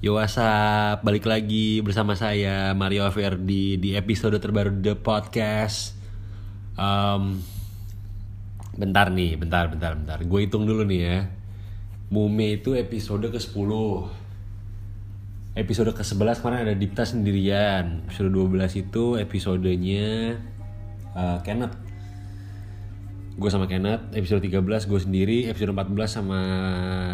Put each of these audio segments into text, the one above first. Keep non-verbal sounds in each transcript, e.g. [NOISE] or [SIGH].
Yo WhatsApp, balik lagi bersama saya Mario Verdi di episode terbaru The Podcast. Um, bentar nih, bentar, bentar, bentar. Gue hitung dulu nih ya. Mume itu episode ke-10. Episode ke-11 kemarin ada Dipta sendirian. Episode 12 itu episodenya uh, Kenneth. Gue sama Kenneth. Episode 13 gue sendiri. Episode 14 sama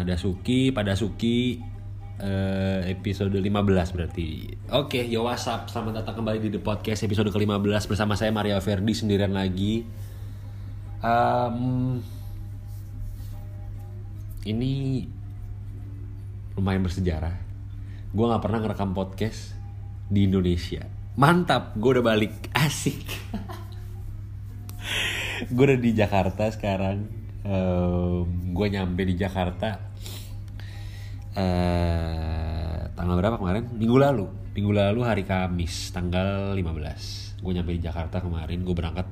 Dasuki. Pada Dasuki uh, episode 15 berarti. Oke, yo WhatsApp. Selamat datang kembali di The Podcast episode ke-15 bersama saya Mario Verdi sendirian lagi. Um, ini lumayan bersejarah. Gue nggak pernah ngerekam podcast di Indonesia. Mantap, gue udah balik. [LAUGHS] Asik. gue udah di Jakarta sekarang. Um, gue nyampe di Jakarta eh tanggal berapa kemarin? Minggu lalu. Minggu lalu hari Kamis, tanggal 15. Gue nyampe di Jakarta kemarin, gue berangkat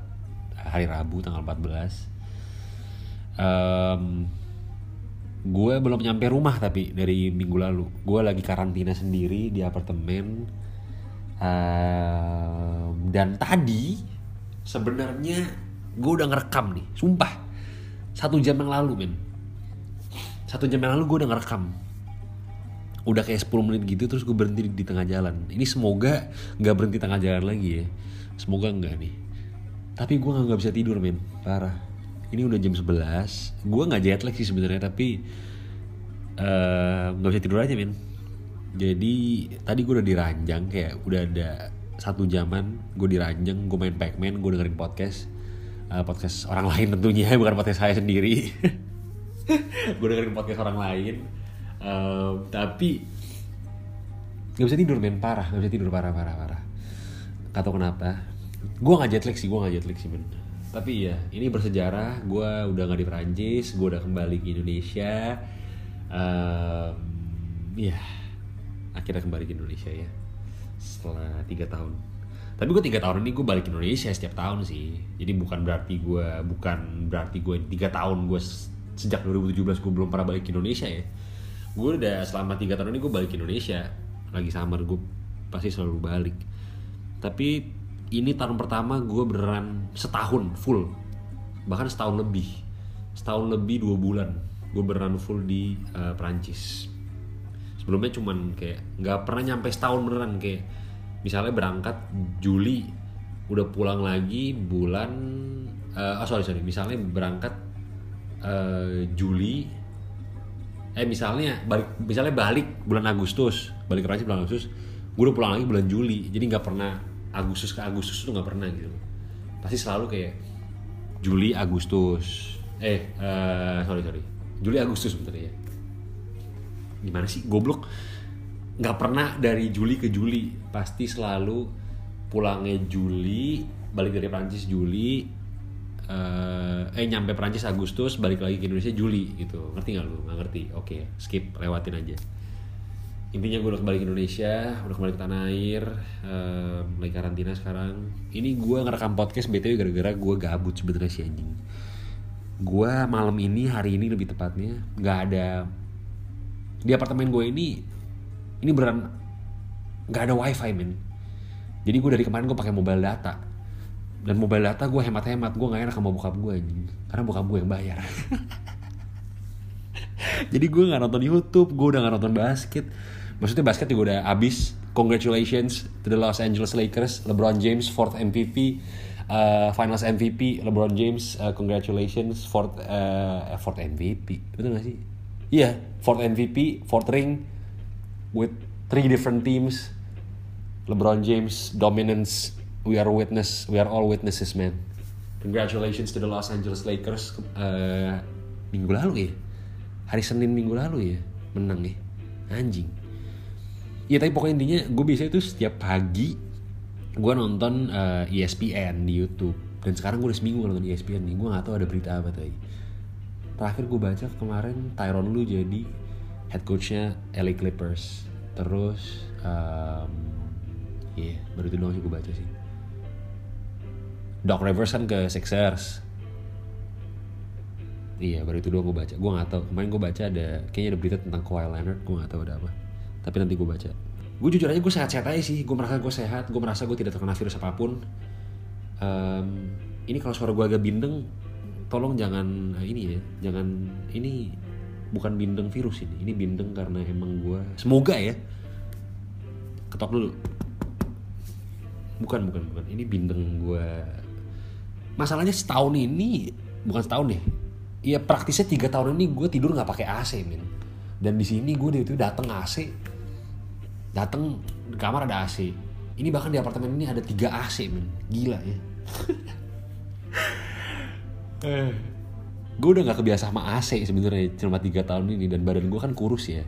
hari Rabu tanggal 14. Um, gue belum nyampe rumah tapi dari minggu lalu. Gue lagi karantina sendiri di apartemen. Um, dan tadi sebenarnya gue udah ngerekam nih, sumpah. Satu jam yang lalu men. Satu jam yang lalu gue udah ngerekam udah kayak 10 menit gitu terus gue berhenti di, tengah jalan. Ini semoga nggak berhenti tengah jalan lagi ya. Semoga enggak nih. Tapi gue nggak bisa tidur men. Parah. Ini udah jam 11 gue nggak jet lag sih sebenarnya tapi nggak uh, bisa tidur aja men. Jadi tadi gue udah diranjang kayak udah ada satu jaman gue diranjang gue main Pac-Man gue dengerin podcast uh, podcast orang lain tentunya [LAUGHS] bukan podcast saya sendiri. [LAUGHS] Gue dengerin podcast orang lain Um, tapi nggak bisa tidur men. Parah nggak bisa tidur. Parah parah parah. Gak tau kenapa. Gue nggak jet sih gue nggak jet sih men. Tapi ya ini bersejarah. Gue udah nggak di Perancis gue udah kembali ke Indonesia. Um, ya akhirnya kembali ke Indonesia ya. Setelah tiga tahun. Tapi gue tiga tahun ini gue balik ke Indonesia setiap tahun sih. Jadi bukan berarti gue bukan berarti gue tiga tahun gue sejak 2017 gue belum pernah balik ke Indonesia ya gue udah selama tiga tahun ini gue balik ke Indonesia. Lagi summer gue pasti selalu balik. Tapi ini tahun pertama gue beneran setahun full. Bahkan setahun lebih. Setahun lebih dua bulan gue beneran full di uh, Perancis. Sebelumnya cuman kayak nggak pernah nyampe setahun beneran. Kayak misalnya berangkat Juli udah pulang lagi bulan uh, oh sorry sorry. Misalnya berangkat uh, Juli eh misalnya balik misalnya balik bulan Agustus balik ke Prancis bulan Agustus gue udah pulang lagi bulan Juli jadi nggak pernah Agustus ke Agustus tuh nggak pernah gitu. Pasti selalu kayak Juli Agustus eh uh, sorry sorry. Juli Agustus bentar ya. Gimana sih goblok? Nggak pernah dari Juli ke Juli pasti selalu pulangnya Juli balik dari Prancis Juli uh, eh nyampe Prancis Agustus balik lagi ke Indonesia Juli gitu. Ngerti nggak lu? Nggak ngerti. Oke okay, skip lewatin aja. Intinya gue udah kembali ke Indonesia udah kembali ke tanah air uh, lagi karantina sekarang. Ini gue ngerekam podcast btw gara-gara gue gabut sebenernya si anjing. Gue malam ini hari ini lebih tepatnya nggak ada di apartemen gue ini ini beran nggak ada wifi men. Jadi gue dari kemarin gue pakai mobile data dan mobile data gue hemat-hemat gue gak enak sama bokap gue karena bokap gue yang bayar. [LAUGHS] Jadi gue nggak nonton YouTube gue udah nggak nonton basket. Maksudnya basket juga udah abis congratulations to the Los Angeles Lakers LeBron James fourth MVP uh, Finals MVP LeBron James uh, congratulations fourth uh, fourth MVP betul gak sih? Iya yeah, fourth MVP fourth ring with three different teams. LeBron James dominance we are witness we are all witnesses man. Congratulations to the Los Angeles Lakers uh, minggu lalu ya? Hari Senin minggu lalu ya? Menang ya? Anjing. Ya tapi pokoknya intinya gue biasanya tuh setiap pagi gue nonton uh, ESPN di YouTube. Dan sekarang gue udah seminggu nonton ESPN nih. Gue gak tahu ada berita apa tadi terakhir gue baca kemarin Tyron Lu jadi head coachnya LA Clippers. Terus um, ya yeah, baru itu doang sih gue baca sih Doc Rivers kan ke Sixers. Iya baru itu doang gue baca. Gue gak tau kemarin gue baca ada kayaknya ada berita tentang Kawhi Leonard gue gak tau ada apa. Tapi nanti gue baca. Gue jujur aja gue sehat-sehat aja sih. Gue merasa gue sehat gue merasa gue tidak terkena virus apa pun. Um, ini kalau suara gue agak bindeng tolong jangan eh, ini ya jangan ini bukan bindeng virus ini. Ini bindeng karena emang gue semoga ya ketok dulu. Bukan bukan bukan. Ini bindeng gue masalahnya setahun ini bukan setahun deh. Iya praktisnya tiga tahun ini gue tidur nggak pakai AC min. Dan di sini gue itu datang AC datang di kamar ada AC ini bahkan di apartemen ini ada tiga AC min. Gila ya. [LAUGHS] Eh, gue udah nggak kebiasa sama AC sebenarnya selama tiga tahun ini. Dan badan gue kan kurus ya.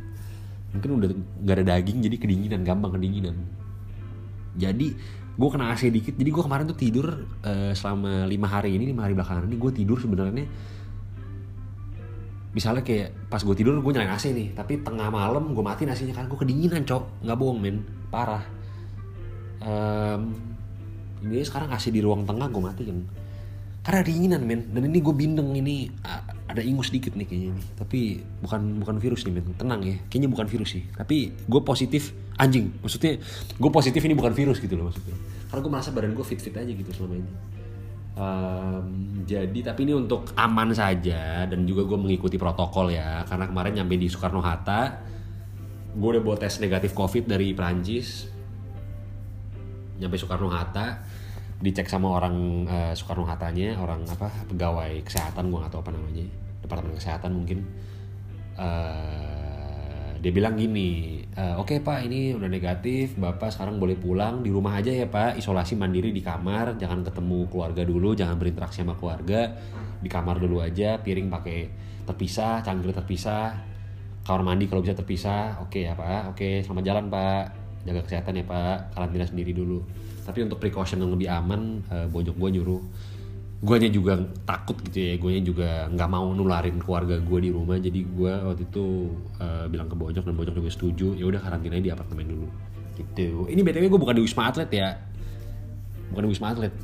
Mungkin udah nggak ada daging jadi kedinginan gampang kedinginan. Jadi gue kena AC dikit jadi gue kemarin tuh tidur uh, selama lima hari ini lima hari belakangan ini gue tidur sebenarnya misalnya kayak pas gue tidur gue nyalain AC nih tapi tengah malam gue mati nasinya kan gue kedinginan cok. Nggak bohong men. Parah. Um, ini sekarang AC di ruang tengah gue mati kan karena dinginan men. Dan ini gue bindeng ini ada ingus sedikit nih kayaknya nih tapi bukan bukan virus nih men. Tenang ya. Kayaknya bukan virus sih. Tapi gue positif anjing. Maksudnya gue positif ini bukan virus gitu loh maksudnya. Karena gue merasa badan gue fit fit aja gitu selama ini. Um, jadi tapi ini untuk aman saja dan juga gue mengikuti protokol ya. Karena kemarin nyampe di Soekarno Hatta gue udah bawa tes negatif covid dari Prancis nyampe Soekarno Hatta dicek sama orang uh, Soekarno Hattanya orang apa pegawai kesehatan gue atau apa namanya departemen kesehatan mungkin. Uh, dia bilang gini uh, oke okay, pak ini udah negatif bapak sekarang boleh pulang di rumah aja ya pak. Isolasi mandiri di kamar jangan ketemu keluarga dulu jangan berinteraksi sama keluarga. Di kamar dulu aja piring pakai terpisah cangkir terpisah kamar mandi kalau bisa terpisah. Oke okay, ya pak. Oke okay, selamat jalan pak. Jaga kesehatan ya pak. Karantina sendiri dulu tapi untuk precaution yang lebih aman uh, bojok gue nyuruh. Guanya juga takut gitu ya guanya juga nggak mau nularin keluarga gue di rumah. Jadi gue waktu itu uh, bilang ke bojok dan bojok juga setuju ya udah karantina di apartemen dulu. Gitu. Ini btw gue bukan di wisma atlet ya. Bukan di wisma atlet.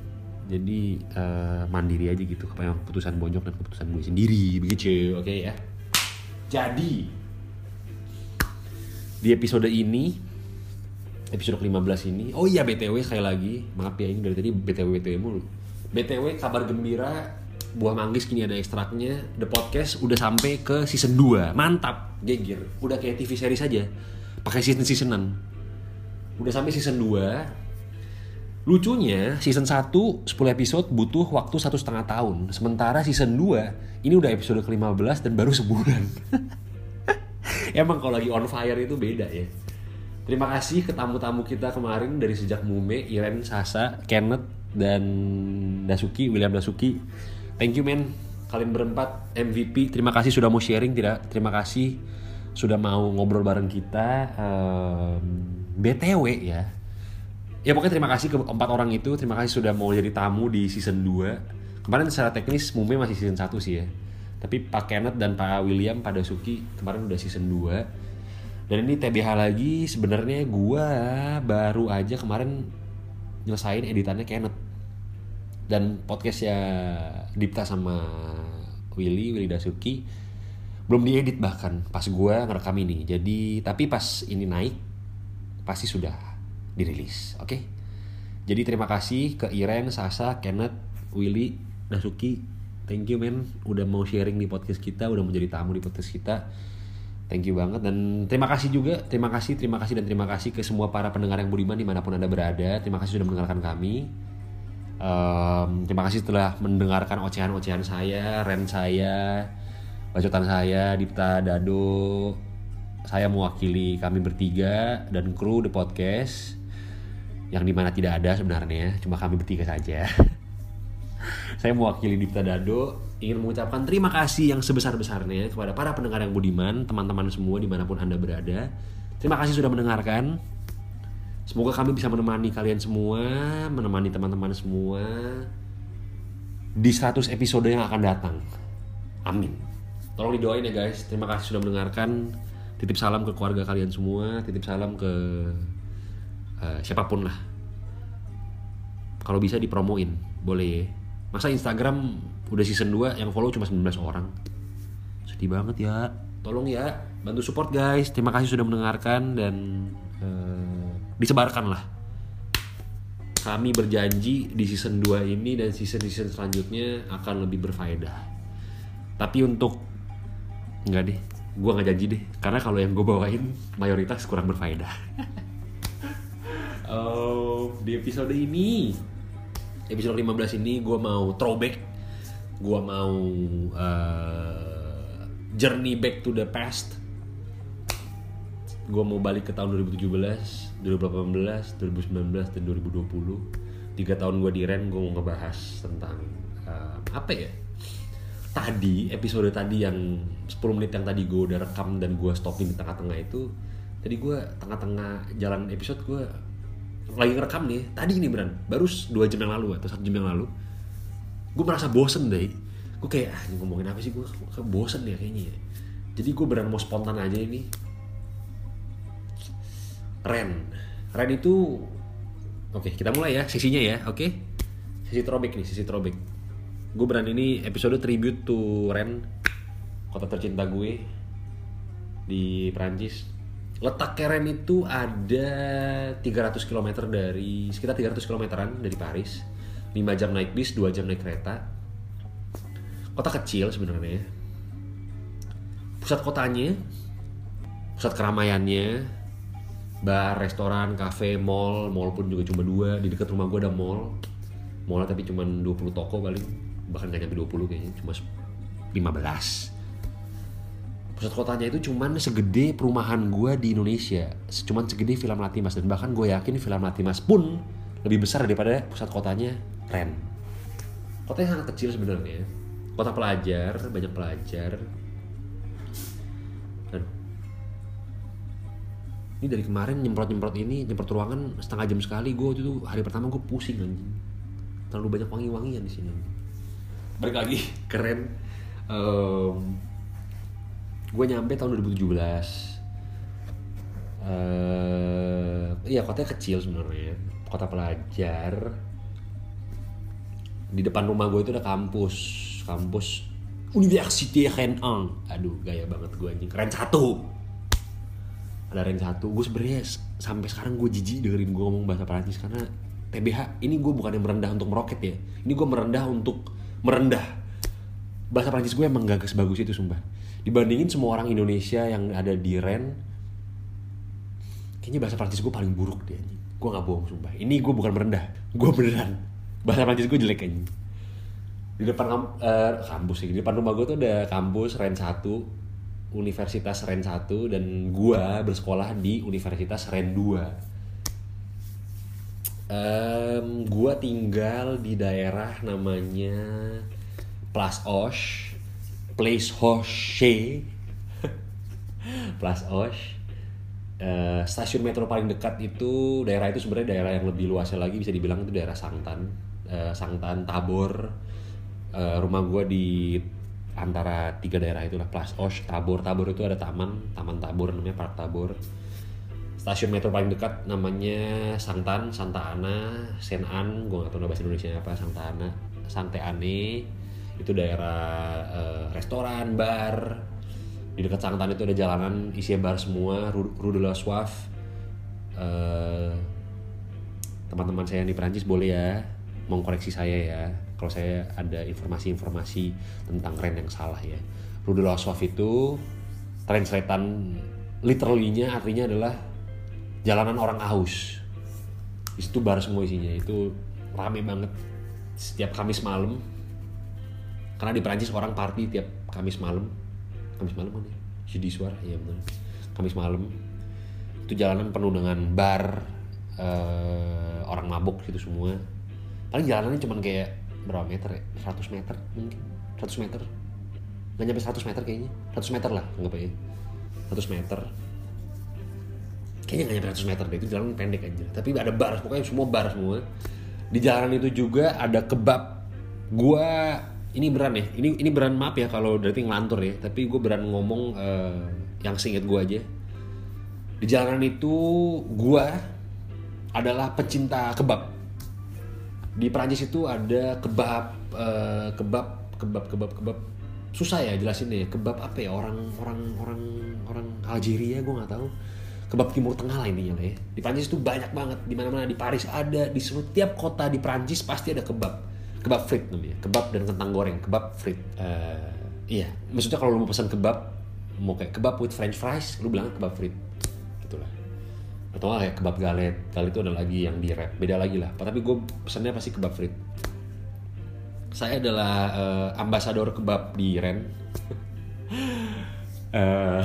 Jadi uh, mandiri aja gitu keputusan bojok dan keputusan gue sendiri begitu oke okay, ya. Jadi di episode ini episode ke-15 ini. Oh iya BTW sekali lagi, maaf ya ini dari tadi BTW BTW mulu. BTW kabar gembira Buah Manggis kini ada ekstraknya. The Podcast udah sampai ke season 2. Mantap, gegir. Udah kayak TV series saja. Pakai season-seasonan. Udah sampai season 2. Lucunya, season 1 10 episode butuh waktu satu setengah tahun. Sementara season 2 ini udah episode ke-15 dan baru sebulan. [LAUGHS] Emang kalau lagi on fire itu beda ya. Terima kasih ke tamu-tamu kita kemarin dari sejak Mume, Iren, Sasa, Kenneth, dan Dasuki, William Dasuki. Thank you men, kalian berempat MVP. Terima kasih sudah mau sharing, tidak? Terima kasih sudah mau ngobrol bareng kita. Um, BTW ya. Ya pokoknya terima kasih ke empat orang itu. Terima kasih sudah mau jadi tamu di season 2. Kemarin secara teknis Mume masih season 1 sih ya. Tapi Pak Kenneth dan Pak William, Pak Dasuki kemarin udah season 2 dan ini TBH lagi sebenarnya gue baru aja kemarin nyelesain editannya Kenneth. Dan podcastnya Dipta sama Willy Willy Dasuki belum diedit bahkan. Pas gue ngerekam ini. Jadi tapi pas ini naik pasti sudah dirilis oke? Okay? jadi terima kasih ke Iren Sasa Kenneth Willy Dasuki. Thank you men. Udah mau sharing di podcast kita udah menjadi tamu di podcast kita Thank you banget dan terima kasih juga, terima kasih, terima kasih dan terima kasih ke semua para pendengar yang budiman di mana pun anda berada. Terima kasih sudah mendengarkan kami. Um, terima kasih telah mendengarkan ocehan-ocehan saya, ren saya, bacotan saya, Dipta Dado. Saya mewakili kami bertiga dan kru The Podcast yang di mana tidak ada sebenarnya, cuma kami bertiga saja. [LAUGHS] saya mewakili Dipta Dado ingin mengucapkan terima kasih yang sebesar-besarnya kepada para pendengar yang budiman, teman-teman semua di mana pun Anda berada. Terima kasih sudah mendengarkan. Semoga kami bisa menemani kalian semua, menemani teman-teman semua di 100 episode yang akan datang. Amin. Tolong didoain ya guys. Terima kasih sudah mendengarkan. Titip salam ke keluarga kalian semua, titip salam ke uh, siapa pun lah. Kalau bisa dipromoin, boleh ya. Masa Instagram udah season 2 yang follow cuma 19 orang? Sedih banget ya. Tolong ya bantu support guys terima kasih sudah mendengarkan dan uh, disebarkan lah. Kami berjanji di season 2 ini dan season-season selanjutnya akan lebih berfaedah. Tapi untuk nggak deh. gue nggak janji deh karena kalau yang gue bawain mayoritas kurang berfaedah. [LAUGHS] Oh, di episode ini episode 15 ini gue mau throwback gue mau uh, journey back to the past gue mau balik ke tahun 2017, 2018, 2019 dan 2020. Tiga tahun gue di Ren, gue mau ngebahas tentang uh, apa ya? Tadi episode tadi yang 10 menit yang tadi gue udah rekam dan gue stopin di tengah-tengah itu, tadi gue tengah-tengah jalan episode gue lagi ngerekam nih. Tadi ini beran, baru dua jam yang lalu atau satu jam yang lalu, gue merasa bosen deh. Gue kayak ah, ngomongin apa sih gue bosen ya kayaknya. Ya. Jadi gue beran mau spontan aja ini Ren. Ren itu Oke, kita mulai ya sisinya ya, oke? Sisi throwback nih, sisi throwback. Gue berani ini episode tribute to Ren, kota tercinta gue di Prancis. Letak Ren itu ada 300 km dari sekitar 300 kilometeran dari Paris. 5 jam naik bis, 2 jam naik kereta. Kota kecil sebenarnya. Pusat kotanya, pusat keramaiannya, bar, restoran, kafe, mall, mall pun juga cuma dua. Di dekat rumah gue ada mall. Mallnya tapi cuma 20 toko paling. Bahkan gak nyampe 20 kayaknya, cuma 15. Pusat kotanya itu cuman segede perumahan gue di Indonesia. Cuman segede film Latimas. Dan bahkan gue yakin film Latimas pun lebih besar daripada pusat kotanya Ren. Kotanya sangat kecil sebenarnya. Kota pelajar, banyak pelajar. Dan ini dari kemarin nyemprot nyemprot ini nyemprot ruangan setengah jam sekali gue itu hari pertama gue pusing anjing terlalu banyak wangi wangian di sini balik lagi keren um, gue nyampe tahun 2017 uh, iya kotanya kecil sebenarnya. Kota pelajar. Di depan rumah gue itu ada kampus. Kampus Université Rennes. Aduh gaya banget gue anjing. Keren satu. Ada rank satu. Gue sebenarnya sampai sekarang gue jijik dengerin gue ngomong bahasa Perancis karena TBH ini gue bukan yang merendah untuk meroket ya. Ini gue merendah untuk merendah. Bahasa Perancis gue emang gak sebagus itu sumpah dibandingin semua orang Indonesia yang ada di Ren kayaknya bahasa Perancis gue paling buruk deh gue gak bohong sumpah. Ini gue bukan merendah. Gue beneran. Bahasa Perancis gue jelek aja di depan uh, kampus sih. Di depan rumah gue tuh ada kampus Ren 1 Universitas Ren 1 dan gua bersekolah di Universitas Ren 2. Um, gua tinggal di daerah namanya Place Osh, Place Hoche, [LAUGHS] Place Osh. Uh, stasiun metro paling dekat itu daerah itu sebenarnya daerah yang lebih luasnya lagi bisa dibilang itu daerah Sangtan, uh, Sangtan Tabor. Uh, rumah gua di antara tiga daerah itulah Plus Osh, Tabor. Tabor itu ada taman, Taman Tabor namanya Park Tabor. Stasiun metro paling dekat namanya Santan, Santa Ana, Senan, gue gak tau bahasa Indonesia apa, Santa Ana, Sante Ane. Itu daerah uh, restoran, bar. Di dekat Santan itu ada jalanan isinya bar semua, Rue de la Soif. Uh, teman-teman saya yang di Perancis boleh ya mengkoreksi saya ya kalau saya ada informasi-informasi tentang Ren yang salah ya. Rudol Aswaf itu translatean literally-nya artinya adalah jalanan orang aus. Di situ bar semua isinya itu rame banget setiap Kamis malam. Karena di Perancis orang party tiap Kamis malam. Kamis malam mana? Jeudi suara ya benar. Kamis malam. Itu jalanan penuh dengan bar uh, orang mabuk gitu semua. Paling jalanannya cuman kayak berapa meter ya? 100 meter mungkin. 100 meter. Nggak nyampe 100 meter kayaknya. 100 meter lah nggak ya 100 meter. Kayaknya nggak nyampe 100 meter deh itu jalan pendek aja tapi ada bar pokoknya semua bar semua. Di jalan itu juga ada kebab gua ini beran ya ini ini beran maaf ya kalau berarti ngelantur ya tapi gue beran ngomong uh, yang seinget gue aja. Di jalanan itu gua adalah pecinta kebab. Di Prancis itu ada kebab uh, kebab kebab kebab kebab. Susah ya jelasin deh kebab apa ya? Orang orang orang orang Algeria gue nggak tahu. Kebab timur tengah lah intinya lah ya. Di Prancis itu banyak banget di mana mana di Paris ada di setiap kota di Prancis pasti ada kebab kebab frit namanya. Kebab dan kentang goreng. Kebab frit uh, iya. Maksudnya kalau lu mau pesan kebab mau kayak kebab with french fries lu bilang kebab frit gitulah. Atau kayak kebab galet. Kali itu ada lagi yang di wrap beda lagi lah. Tapi gue pesannya pasti kebab frit saya adalah uh, ambasador kebab di Ren. [LAUGHS] Uh,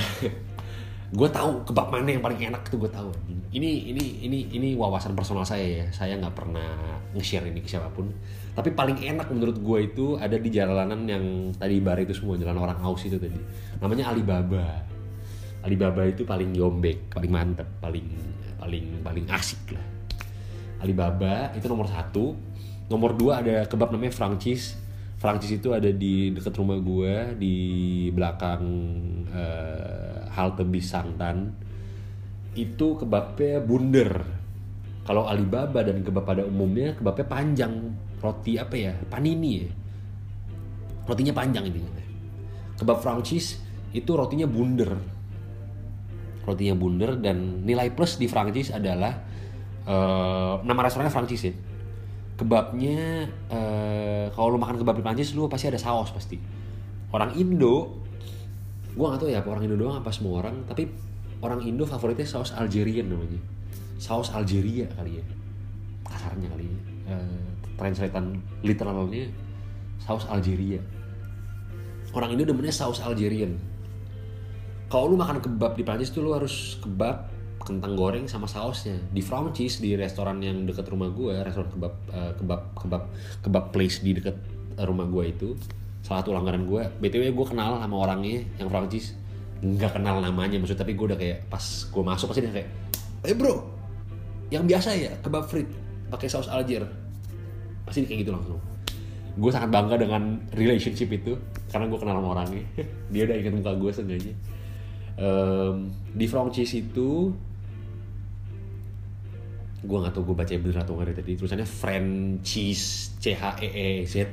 gue tahu kebab mana yang paling enak itu gue tahu. Ini ini ini ini wawasan personal saya ya. Saya nggak pernah nge-share ini ke siapa pun tapi paling enak menurut gue itu ada di jalanan yang tadi bar itu semua jalan orang aus itu tadi. Namanya Alibaba. Alibaba itu paling yombek paling mantep paling paling paling asik lah. Alibaba itu nomor satu. Nomor dua ada kebab namanya Francis. Francis itu ada di dekat rumah gue di belakang uh, halte bis Sangtan itu kebabnya bunder. Kalau Alibaba dan kebab pada umumnya kebabnya panjang roti apa ya? Panini ya. Rotinya panjang ini. Kebab Francis itu rotinya bunder. Rotinya bunder dan nilai plus di Francis adalah uh, nama restorannya Francis ya. Kebabnya uh, kalau lo makan kebab di Prancis lo pasti ada saus pasti. Orang Indo gue gak tau ya orang Indo doang apa semua orang tapi orang Indo favoritnya saus Algerian namanya. Saus Algeria kali ya. Kasarnya kali ya. Uh, translatean literalnya saus Algeria. Orang Indo demennya saus Algerian. Kalau lu makan kebab di Prancis tuh lu harus kebab kentang goreng sama sausnya. Di Francis di restoran yang dekat rumah gue restoran kebab uh, kebab kebab kebab place di dekat rumah gue itu salah satu langganan gue btw gue kenal sama orangnya yang Prancis nggak kenal namanya maksud tapi gue udah kayak pas gue masuk pasti dia kayak eh bro yang biasa ya kebab frit pakai saus Alger pasti kayak gitu langsung. Gue sangat bangga dengan relationship itu karena gue kenal sama orangnya. [LAUGHS] Dia udah ingat muka gue sengaja um, di Francis itu gue nggak tahu gue baca bener atau enggak tadi. Tulisannya Francis C H E E Z.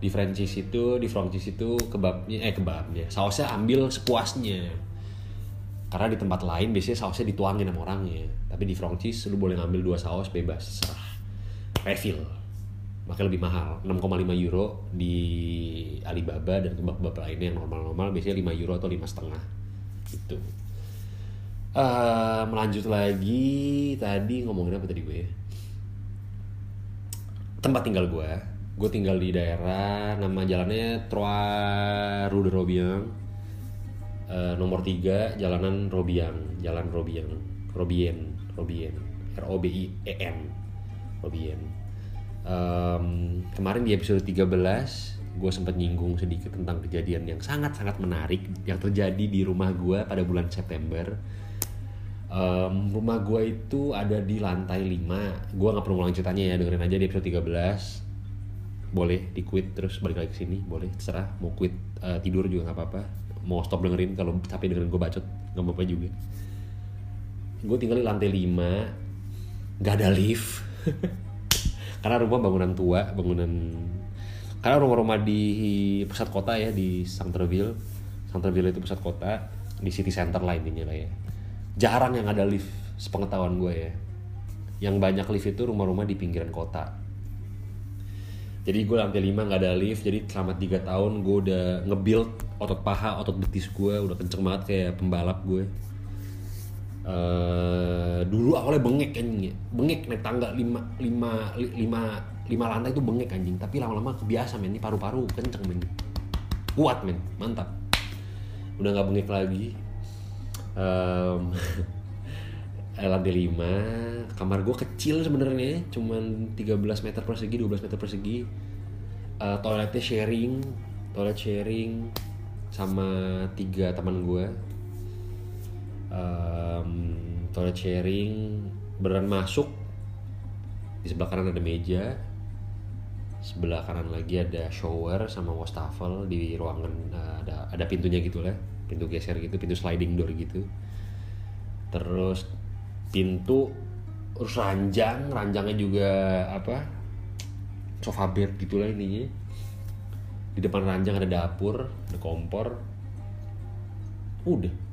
Di Francis itu di Francis itu kebabnya eh kebabnya sausnya ambil sepuasnya. Karena di tempat lain biasanya sausnya dituangin sama orangnya. Tapi di Francis lu boleh ngambil dua saus bebas serah. Refill makanya lebih mahal. 6,5 euro di Alibaba dan kebab-kebab lainnya yang normal-normal biasanya 5 euro atau lima setengah. Itu uh, melanjut lagi. Tadi ngomongin apa tadi gue ya? Tempat tinggal gue. Gue tinggal di daerah nama jalannya Trois Rue de Robiang uh, nomor 3 jalanan Robiang. Jalan Robiang. Robien. Robien. R O B I E N. Robien um, kemarin di episode 13 gue sempat nyinggung sedikit tentang kejadian yang sangat-sangat menarik yang terjadi di rumah gue pada bulan September. Um, rumah gue itu ada di lantai 5 gue nggak perlu ngulang ceritanya ya dengerin aja di episode 13 boleh di quit terus balik lagi ke sini. Boleh terserah. Mau quit uh, tidur juga nggak apa-apa. Mau stop dengerin kalau capek dengerin gue bacot nggak apa-apa juga. Gue tinggal di lantai 5 nggak ada lift [LAUGHS] karena rumah bangunan tua bangunan karena rumah-rumah di pusat kota ya di Santerville. Santerville itu pusat kota di city center lah intinya lah ya. Jarang yang ada lift sepengetahuan gue ya. Yang banyak lift itu rumah-rumah di pinggiran kota. Jadi gue lantai 5 nggak ada lift jadi selama tiga tahun gue udah ngebuild otot paha otot betis gue udah kenceng banget kayak pembalap gue uh, dulu awalnya bengek anjing ya. Bengek naik tangga 5 lima lima lima lantai itu bengek anjing. Tapi lama-lama kebiasa men. Ini paru-paru kenceng men. Kuat men. Mantap. Udah nggak bengek lagi. Um, lantai 5 kamar gue kecil sebenarnya cuman 13 meter persegi 12 meter persegi. Uh, toiletnya sharing toilet sharing sama tiga teman gue um, toilet sharing beneran masuk. Di sebelah kanan ada meja. Sebelah kanan lagi ada shower sama wastafel di ruangan uh, ada ada pintunya gitu lah pintu geser gitu pintu sliding door gitu. Terus pintu terus ranjang ranjangnya juga apa sofa bed gitulah ininya. Di depan ranjang ada dapur ada kompor. Udah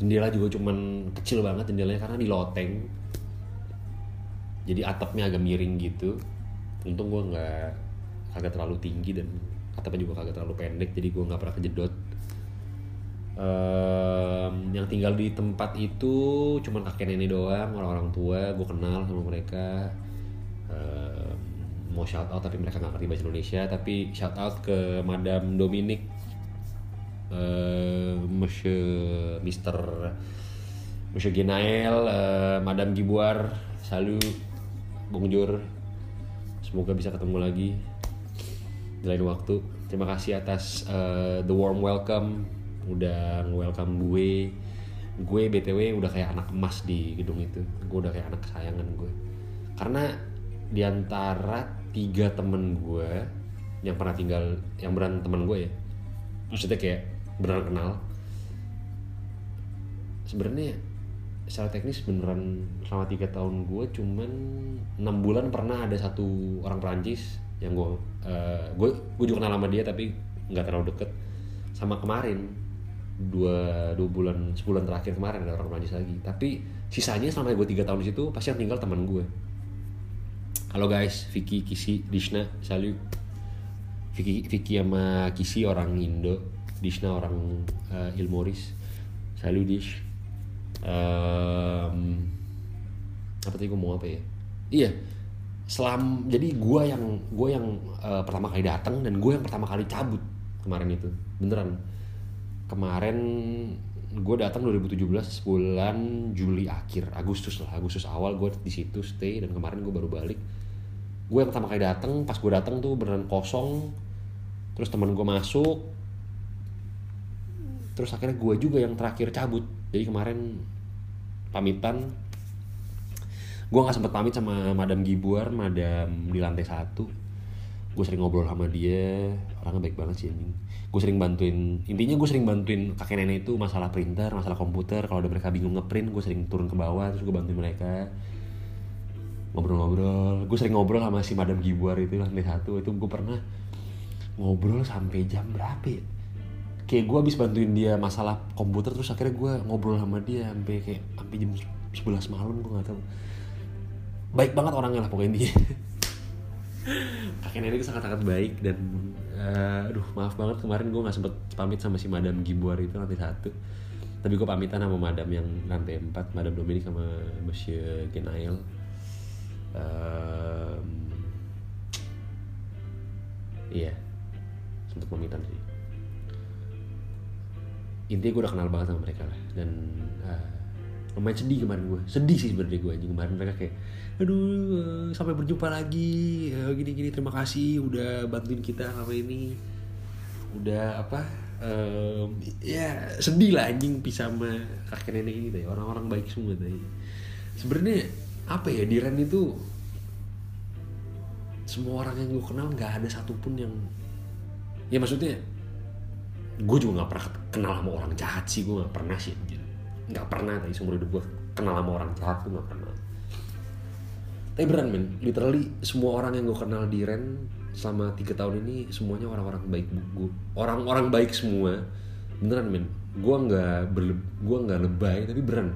jendela juga cuman kecil banget jendelanya karena di loteng. Jadi atapnya agak miring gitu. Untung gue nggak kagak terlalu tinggi dan atapnya juga kagak terlalu pendek jadi gue nggak pernah kejedot. Um, yang tinggal di tempat itu cuman kakek nenek doang orang-orang tua gue kenal sama mereka. Um, mau shout out tapi mereka nggak ngerti bahasa Indonesia. Tapi shout out ke Madam Dominic uh, Monsieur Mister Monsieur Genael uh, Madam Gibuar salut bonjour semoga bisa ketemu lagi di lain waktu. Terima kasih atas uh, the warm welcome. Udah welcome gue. Gue btw udah kayak anak emas di gedung itu. Gue udah kayak anak kesayangan gue. Karena di antara tiga temen gue yang pernah tinggal yang beran temen gue ya maksudnya kayak beneran kenal. Sebenarnya secara teknis beneran selama tiga tahun gue cuman enam bulan pernah ada satu orang Perancis yang gue uh, gue gue juga kenal sama dia tapi nggak terlalu deket. Sama kemarin dua dua bulan sebulan terakhir kemarin ada orang Perancis lagi. Tapi sisanya selama gue tiga tahun di situ pasti yang tinggal teman gue halo guys Vicky Kisi Dishna salut. Vicky Vicky sama Kisi orang Indo Dishna orang uh, Ilmoris salut Dish. Um, apa tadi gue mau apa ya? Iya. Selam jadi gue yang gue yang uh, pertama kali datang dan gue yang pertama kali cabut kemarin itu. Beneran. Kemarin gue datang 2017 bulan Juli akhir Agustus lah Agustus awal gue di situ stay dan kemarin gue baru balik. Gue yang pertama kali datang pas gue datang tuh beneran kosong. Terus teman gue masuk terus akhirnya gue juga yang terakhir cabut. Jadi kemarin pamitan gue nggak sempet pamit sama madam Gibuar madam di lantai satu. Gue sering ngobrol sama dia orangnya baik banget sih gue sering bantuin intinya gue sering bantuin kakek nenek itu masalah printer masalah komputer. Kalau ada mereka bingung ngeprint gue sering turun ke bawah terus gue bantuin mereka. Ngobrol-ngobrol. Gue sering ngobrol sama si madam Gibuar itu lantai satu. Itu gue pernah ngobrol sampai jam berapa ya kayak gue habis bantuin dia masalah komputer terus akhirnya gue ngobrol sama dia sampai kayak sampai jam 11 malam gue gak tahu. Baik banget orangnya lah pokoknya dia. [LAUGHS] Kakek nenek itu sangat-sangat baik dan uh, aduh maaf banget kemarin gue nggak sempet pamit sama si madam Gibuar itu lantai satu. Tapi gue pamitan sama madam yang lantai 4 madam Dominic sama Monsieur Genael um, iya sempet pamitan sih intinya gue udah kenal banget sama mereka lah. Dan uh, lumayan sedih kemarin gue sedih sih sebenarnya gue anjing. Kemarin mereka kayak aduh sampai berjumpa lagi. Gini gini terima kasih udah bantuin kita sama ini. Udah apa um, ya sedih lah anjing pisah sama kakek nenek ini deh orang-orang baik semua deh sebenarnya apa ya di Ren itu semua orang yang gue kenal nggak ada satupun yang ya maksudnya gue juga nggak pernah kenal sama orang jahat sih gue nggak pernah sih. Nggak pernah tadi seumur hidup gue kenal sama orang jahat tuh nggak pernah. Tapi beran men literally semua orang yang gue kenal di Ren selama tiga tahun ini semuanya orang-orang baik gue orang-orang baik semua. Beneran men gue nggak gue nggak lebay tapi beran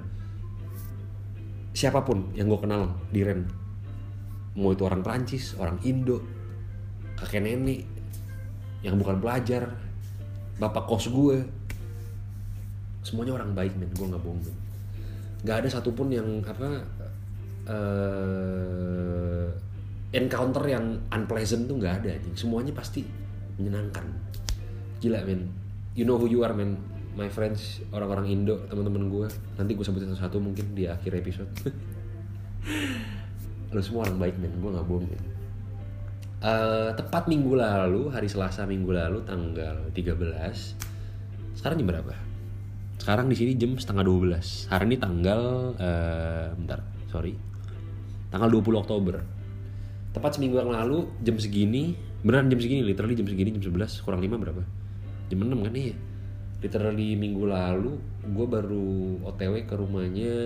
siapa pun yang gue kenal di Ren mau itu orang Prancis orang Indo kakek nenek yang bukan pelajar bapak kos gue. Semuanya orang baik men. Gue nggak bohong men. Nggak ada satupun yang apa uh, encounter yang unpleasant tuh nggak ada semuanya pasti menyenangkan. Gila men. You know who you are men. My friends orang-orang Indo teman-teman gue nanti gue sebutin satu-satu mungkin di akhir episode. [LAUGHS] Lu semua orang baik men. Gue nggak bohong men uh, tepat minggu lalu hari Selasa minggu lalu tanggal 13 sekarang jam berapa? Sekarang di sini jam setengah 12 hari ini tanggal uh, bentar sorry. Tanggal 20 Oktober. Tepat seminggu yang lalu jam segini beneran jam segini literally jam segini jam 11 kurang 5 berapa? Jam 6 kan iya. Literally minggu lalu gue baru otw ke rumahnya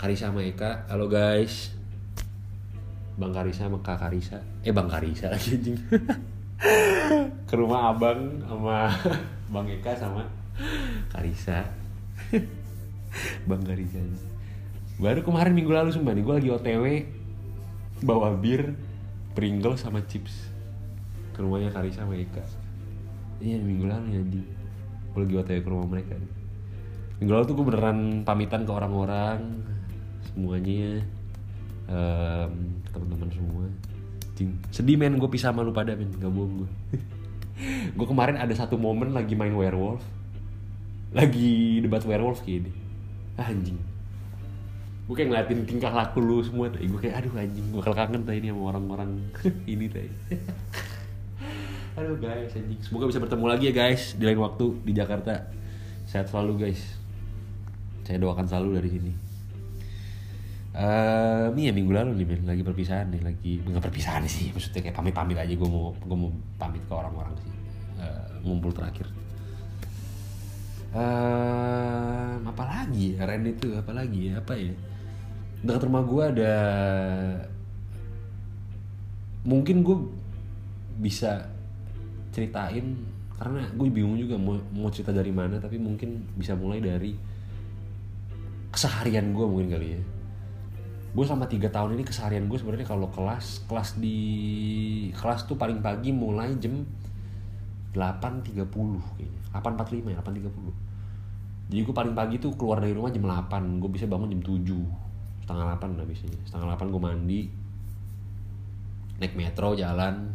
Karisa sama Eka halo guys Bang Karisa sama Kak Karisa. Eh Bang Karisa lagi anjing. [LAUGHS] Ke rumah abang sama [LAUGHS] Bang Eka sama Karisa. [LAUGHS] Bangga Rizal baru kemarin minggu lalu sumpah nih gue lagi otw bawa bir Pringles sama chips ke rumahnya Karisa sama Eka. Iya minggu lalu ya anjing. Gue lagi otw ke rumah mereka minggu lalu tuh gue beneran pamitan ke orang-orang semuanya em, teman-teman semua. Anjing. sedih men. Gue pisah sama lu pada men. Gak bohong gue [LAUGHS] gue kemarin ada satu momen lagi main werewolf. Lagi debat werewolf kayak ini ah, anjing. Gue kayak ngeliatin tingkah laku lu semua gue kayak aduh anjing. Gue kangen tadi ini sama orang-orang [LAUGHS] ini tadi [LAUGHS] aduh guys anjing. Semoga bisa bertemu lagi ya guys di lain waktu di Jakarta. Sehat selalu guys. Saya doakan selalu dari sini Eh, ini ya minggu lalu nih men lagi perpisahan nih lagi nggak perpisahan sih maksudnya kayak pamit pamit aja. Gue mau gue mau pamit ke orang-orang sih. Eh, ngumpul terakhir. Eh apa lagi ya? Ren itu apa lagi ya? Apa ya? Dekat rumah gue ada mungkin gue bisa ceritain karena gue bingung juga mau mau cerita dari mana tapi mungkin bisa mulai dari keseharian gue mungkin kali ya gue selama tiga tahun ini keseharian gue sebenarnya kalau kelas kelas di kelas tuh paling pagi mulai jam 8.30 kayaknya. 8.45 ya 8.30 jadi gue paling pagi tuh keluar dari rumah jam 8 gue bisa bangun jam 7 setengah 8 lah biasanya. Setengah 8 gue mandi naik metro jalan.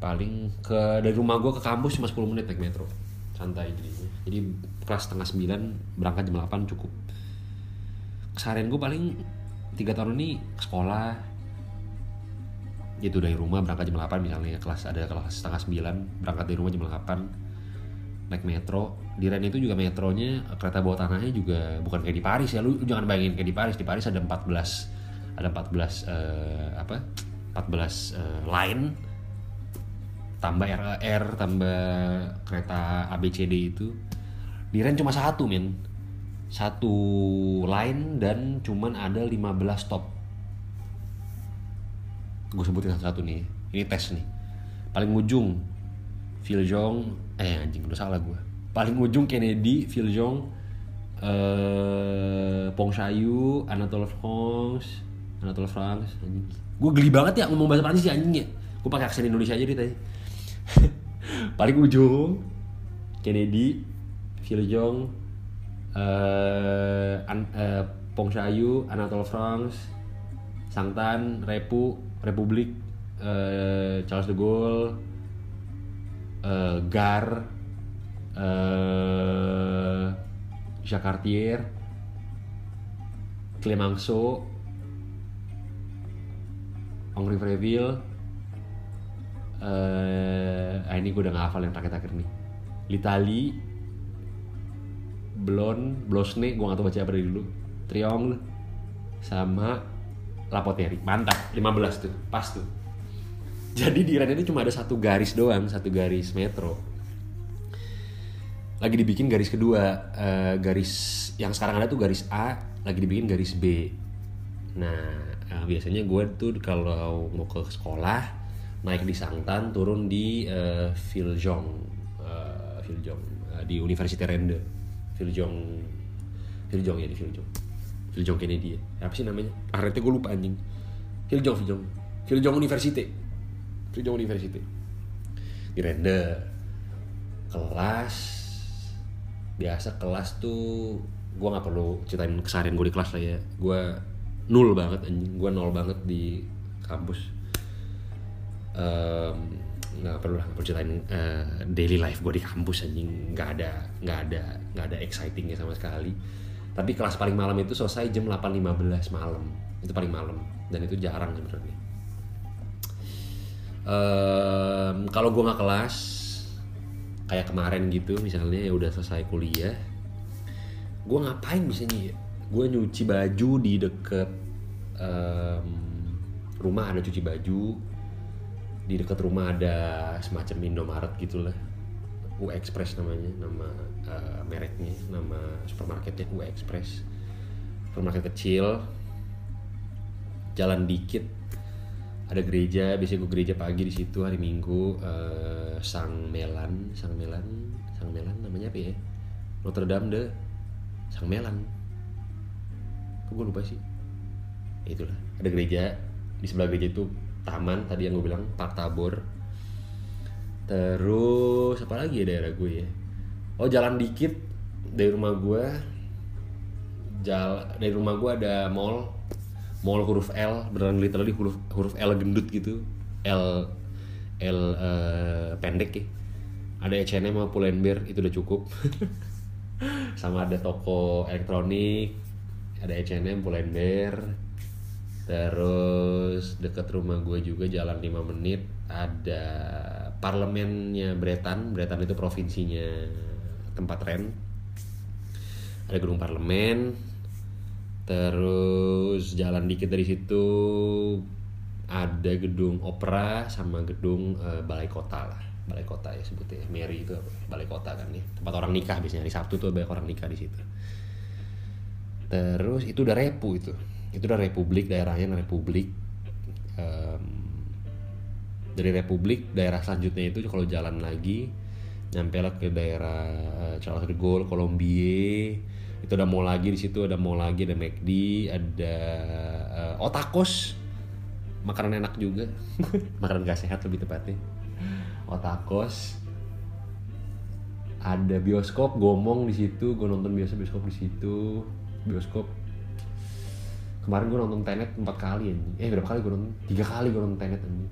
Paling ke dari rumah gue ke kampus cuma 10 menit naik metro. Santai jadinya. Jadi kelas setengah 9 berangkat jam 8 cukup. Keseharian gue paling tiga tahun ini ke sekolah. Itu dari rumah berangkat jam 8 misalnya kelas ada kelas setengah 9 berangkat dari rumah jam 8 naik metro. Di Ren itu juga metronya kereta bawah tanahnya juga bukan kayak di Paris ya. Lu, jangan bayangin kayak di Paris. Di Paris ada 14 ada 14 eh, apa? 14 eh, line. Tambah RR tambah kereta ABCD itu. Di Ren cuma satu men satu line dan cuman ada 15 stop gue sebutin satu-satu nih ini tes nih. Paling ujung Viljong eh anjing udah salah gue paling ujung Kennedy Viljong eh Pongshayu Anatole France Anatole France anjing. Gue geli banget ya ngomong bahasa Prancis ya anjing ya. Gue pakai aksen Indonesia aja deh tadi. [LAUGHS] Paling ujung Kennedy Viljong eh An Pongshayu Anatole France Sangtan Repu Republik eh, Charles de Gaulle eh, Gar eh, Jacques Cartier Clemenceau Henri Freville eh ah, ini gue udah ngafal yang terakhir-terakhir nih. L'Italie Blon Blosne gue gak tau baca apa dari dulu. Triangle sama Lapoteri. Mantap 15 tuh pas tuh. Jadi di Ren ini cuma ada satu garis doang satu garis metro. Lagi dibikin garis kedua eh, garis yang sekarang ada tuh garis A lagi dibikin garis B. Nah eh, biasanya gue tuh kalau mau ke sekolah naik di Sangtan turun di uh, Viljong eh, Viljong eh, di Universitas Rende Viljong Viljong ya di Viljong Viljong Kennedy ya. Apa sih namanya? Akhirnya gue lupa anjing. Viljong Viljong Viljong University. Viljong University. Di Rende kelas. Biasa kelas tuh gue nggak perlu ceritain keseharian gue di kelas lah ya. Gue nul banget anjing. Gue nol banget di kampus. Em, nggak perlu lah eh, daily life gue di kampus anjing. Nggak ada nggak ada nggak ada excitingnya sama sekali. Tapi kelas paling malam itu selesai jam 8.15 malam. Itu paling malam. Dan itu jarang sebenarnya. Em, kalau gue nggak kelas kayak kemarin gitu misalnya ya udah selesai kuliah gue ngapain biasanya ya? Gue nyuci baju di deket em, rumah ada cuci baju di dekat rumah ada semacam Indomaret gitulah. U Express namanya nama eh, mereknya nama supermarketnya U Express. Supermarket kecil jalan dikit ada gereja biasanya gue gereja pagi di situ hari Minggu eh, Sang Melan Sang Melan Sang Melan namanya apa ya? Notre Dame de Sang Melan. Kok gue lupa sih? Itulah ada gereja di sebelah gereja itu taman tadi yang gue bilang Park Tabor. Terus apa lagi ya daerah gue ya? Oh jalan dikit dari rumah gue jal dari rumah gue ada mall. Mall huruf L beneran literally huruf huruf L gendut gitu. L L eh, pendek ya. Ada H&M sama Pull&Bear itu udah cukup. [LAUGHS] Sama ada toko elektronik ada H&M Pull&Bear terus deket rumah gue juga jalan 5 menit ada parlemennya Bretan Bretan itu provinsinya tempat Ren ada gedung parlemen terus jalan dikit dari situ ada gedung opera sama gedung eh, balai kota lah. Balai kota ya sebutnya Mary itu balai kota kan nih tempat orang nikah biasanya hari Sabtu tuh banyak orang nikah di situ. Terus itu udah repu itu itu udah republik daerahnya republik. Em, dari republik daerah selanjutnya itu kalau jalan lagi nyampe lah ke daerah eh, Charles de Gaulle Colombie itu ada mall lagi di situ ada mall lagi ada McD ada eh, Otakos makanan enak juga. [LAUGHS] Makanan gak sehat lebih tepatnya. Otakos ada bioskop Gomong di situ. Gue nonton biasa bioskop di situ. Bioskop kemarin gue nonton Tenet empat kali anjing. Eh berapa kali gue nonton? Tiga kali gue nonton Tenet anjing.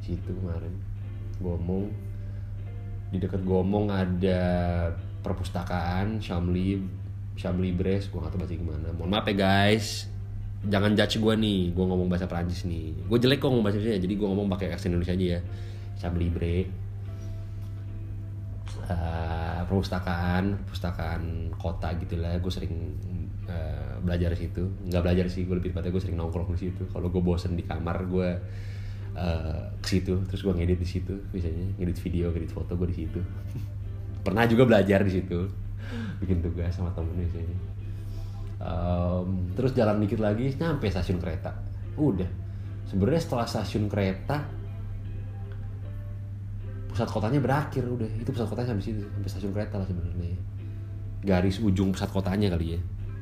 Situ kemarin. Gomong. Di dekat Gomong ada perpustakaan Shamli Shamli Bres. Gue gak tahu bahasa gimana. Mohon maaf ya guys. Jangan judge gue nih. Gue ngomong bahasa Perancis nih. Gue jelek kok ngomong bahasa Indonesia. Jadi gue ngomong pakai accent Indonesia aja ya. Shamli Bre. Eh, perpustakaan perpustakaan kota gitu lah gue sering eh, belajar situ. Nggak belajar sih gue lebih tepatnya gue sering nongkrong di situ. Kalau gue bosen di kamar gue eh, ke situ. Terus gue ngedit di situ biasanya. Ngedit video ngedit foto gue di situ. [LAUGHS] Pernah juga belajar di situ. Bikin tugas sama temen biasanya. Em, terus jalan dikit lagi nyampe stasiun kereta. Udah. Sebenarnya setelah stasiun kereta pusat kotanya berakhir udah. Itu pusat kotanya sampai situ sampai stasiun kereta lah sebenarnya. Garis ujung pusat kotanya kali ya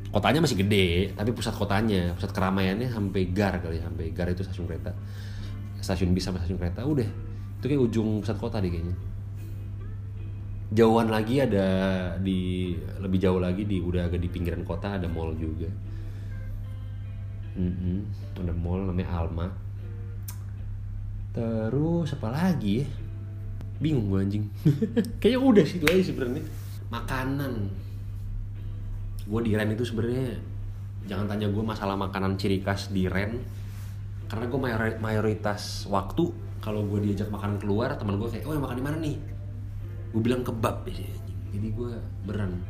kotanya masih gede tapi pusat kotanya pusat keramaiannya sampai gar kali ya sampai gar itu stasiun kereta. Stasiun bis sama stasiun kereta udah. Itu kayak ujung pusat kota deh kayaknya. Jauhan lagi ada di lebih jauh lagi di udah agak di pinggiran kota ada mall juga. Mm-mm, ada mall namanya Alma. Terus apa lagi ya? Bingung gue anjing. [LAUGHS] Kayaknya udah situ aja sebenarnya. Makanan gue di Ren itu sebenarnya jangan tanya gue masalah makanan ciri khas di Ren karena gue mayori- mayoritas waktu kalau gue diajak makan keluar teman gue kayak oh yang makan di mana nih? Gue bilang kebab jadi gue beran.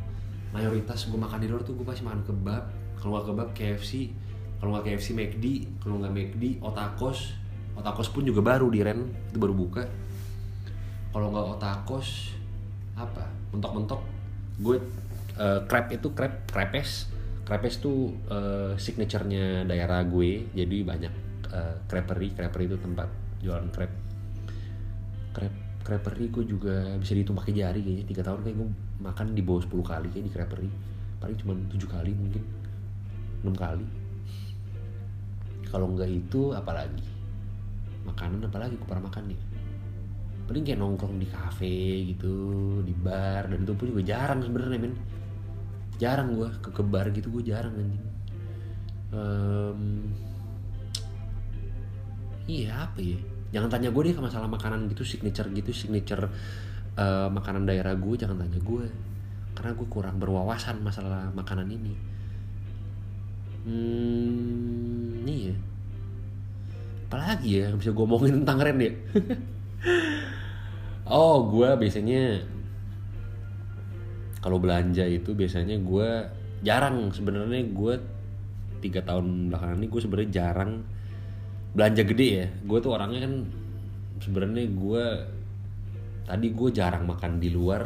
Mayoritas gue makan di luar tuh gue pasti makan kebab. Kalau nggak kebab KFC kalau nggak KFC McD kalau nggak McD Otakos. Otakos pun juga baru di Ren itu baru buka. Kalau nggak otakos apa? Mentok-mentok. Gue crab itu crab crepes. Crepes tuh eh, signaturenya daerah gue. Jadi banyak eh, crepery. Crepery itu tempat jualan crab crab crepery gue juga bisa dihitung pakai jari kayaknya. Tiga tahun kayak gue makan di bawah 10 kali kayak di crepery. Paling cuma tujuh kali mungkin. Enam kali. Kalau nggak itu apalagi? Makanan apalagi gue pernah makan nih paling kayak nongkrong di kafe gitu di bar dan itu pun juga jarang sebenarnya men jarang gue ke ke bar gitu gue jarang anjing. Em, iya apa ya? Jangan tanya gue deh ke masalah makanan gitu signature gitu signature eh, makanan daerah gue jangan tanya gue karena gue kurang berwawasan masalah makanan ini. Hmm iya. Apalagi ya yang bisa gue omongin tentang Ren ya? [LAUGHS] Oh gue biasanya kalau belanja itu biasanya gue jarang. Sebenarnya gue tiga tahun belakangan ini gue sebenarnya jarang belanja gede ya. Gue tuh orangnya kan sebenarnya gue tadi gue jarang makan di luar.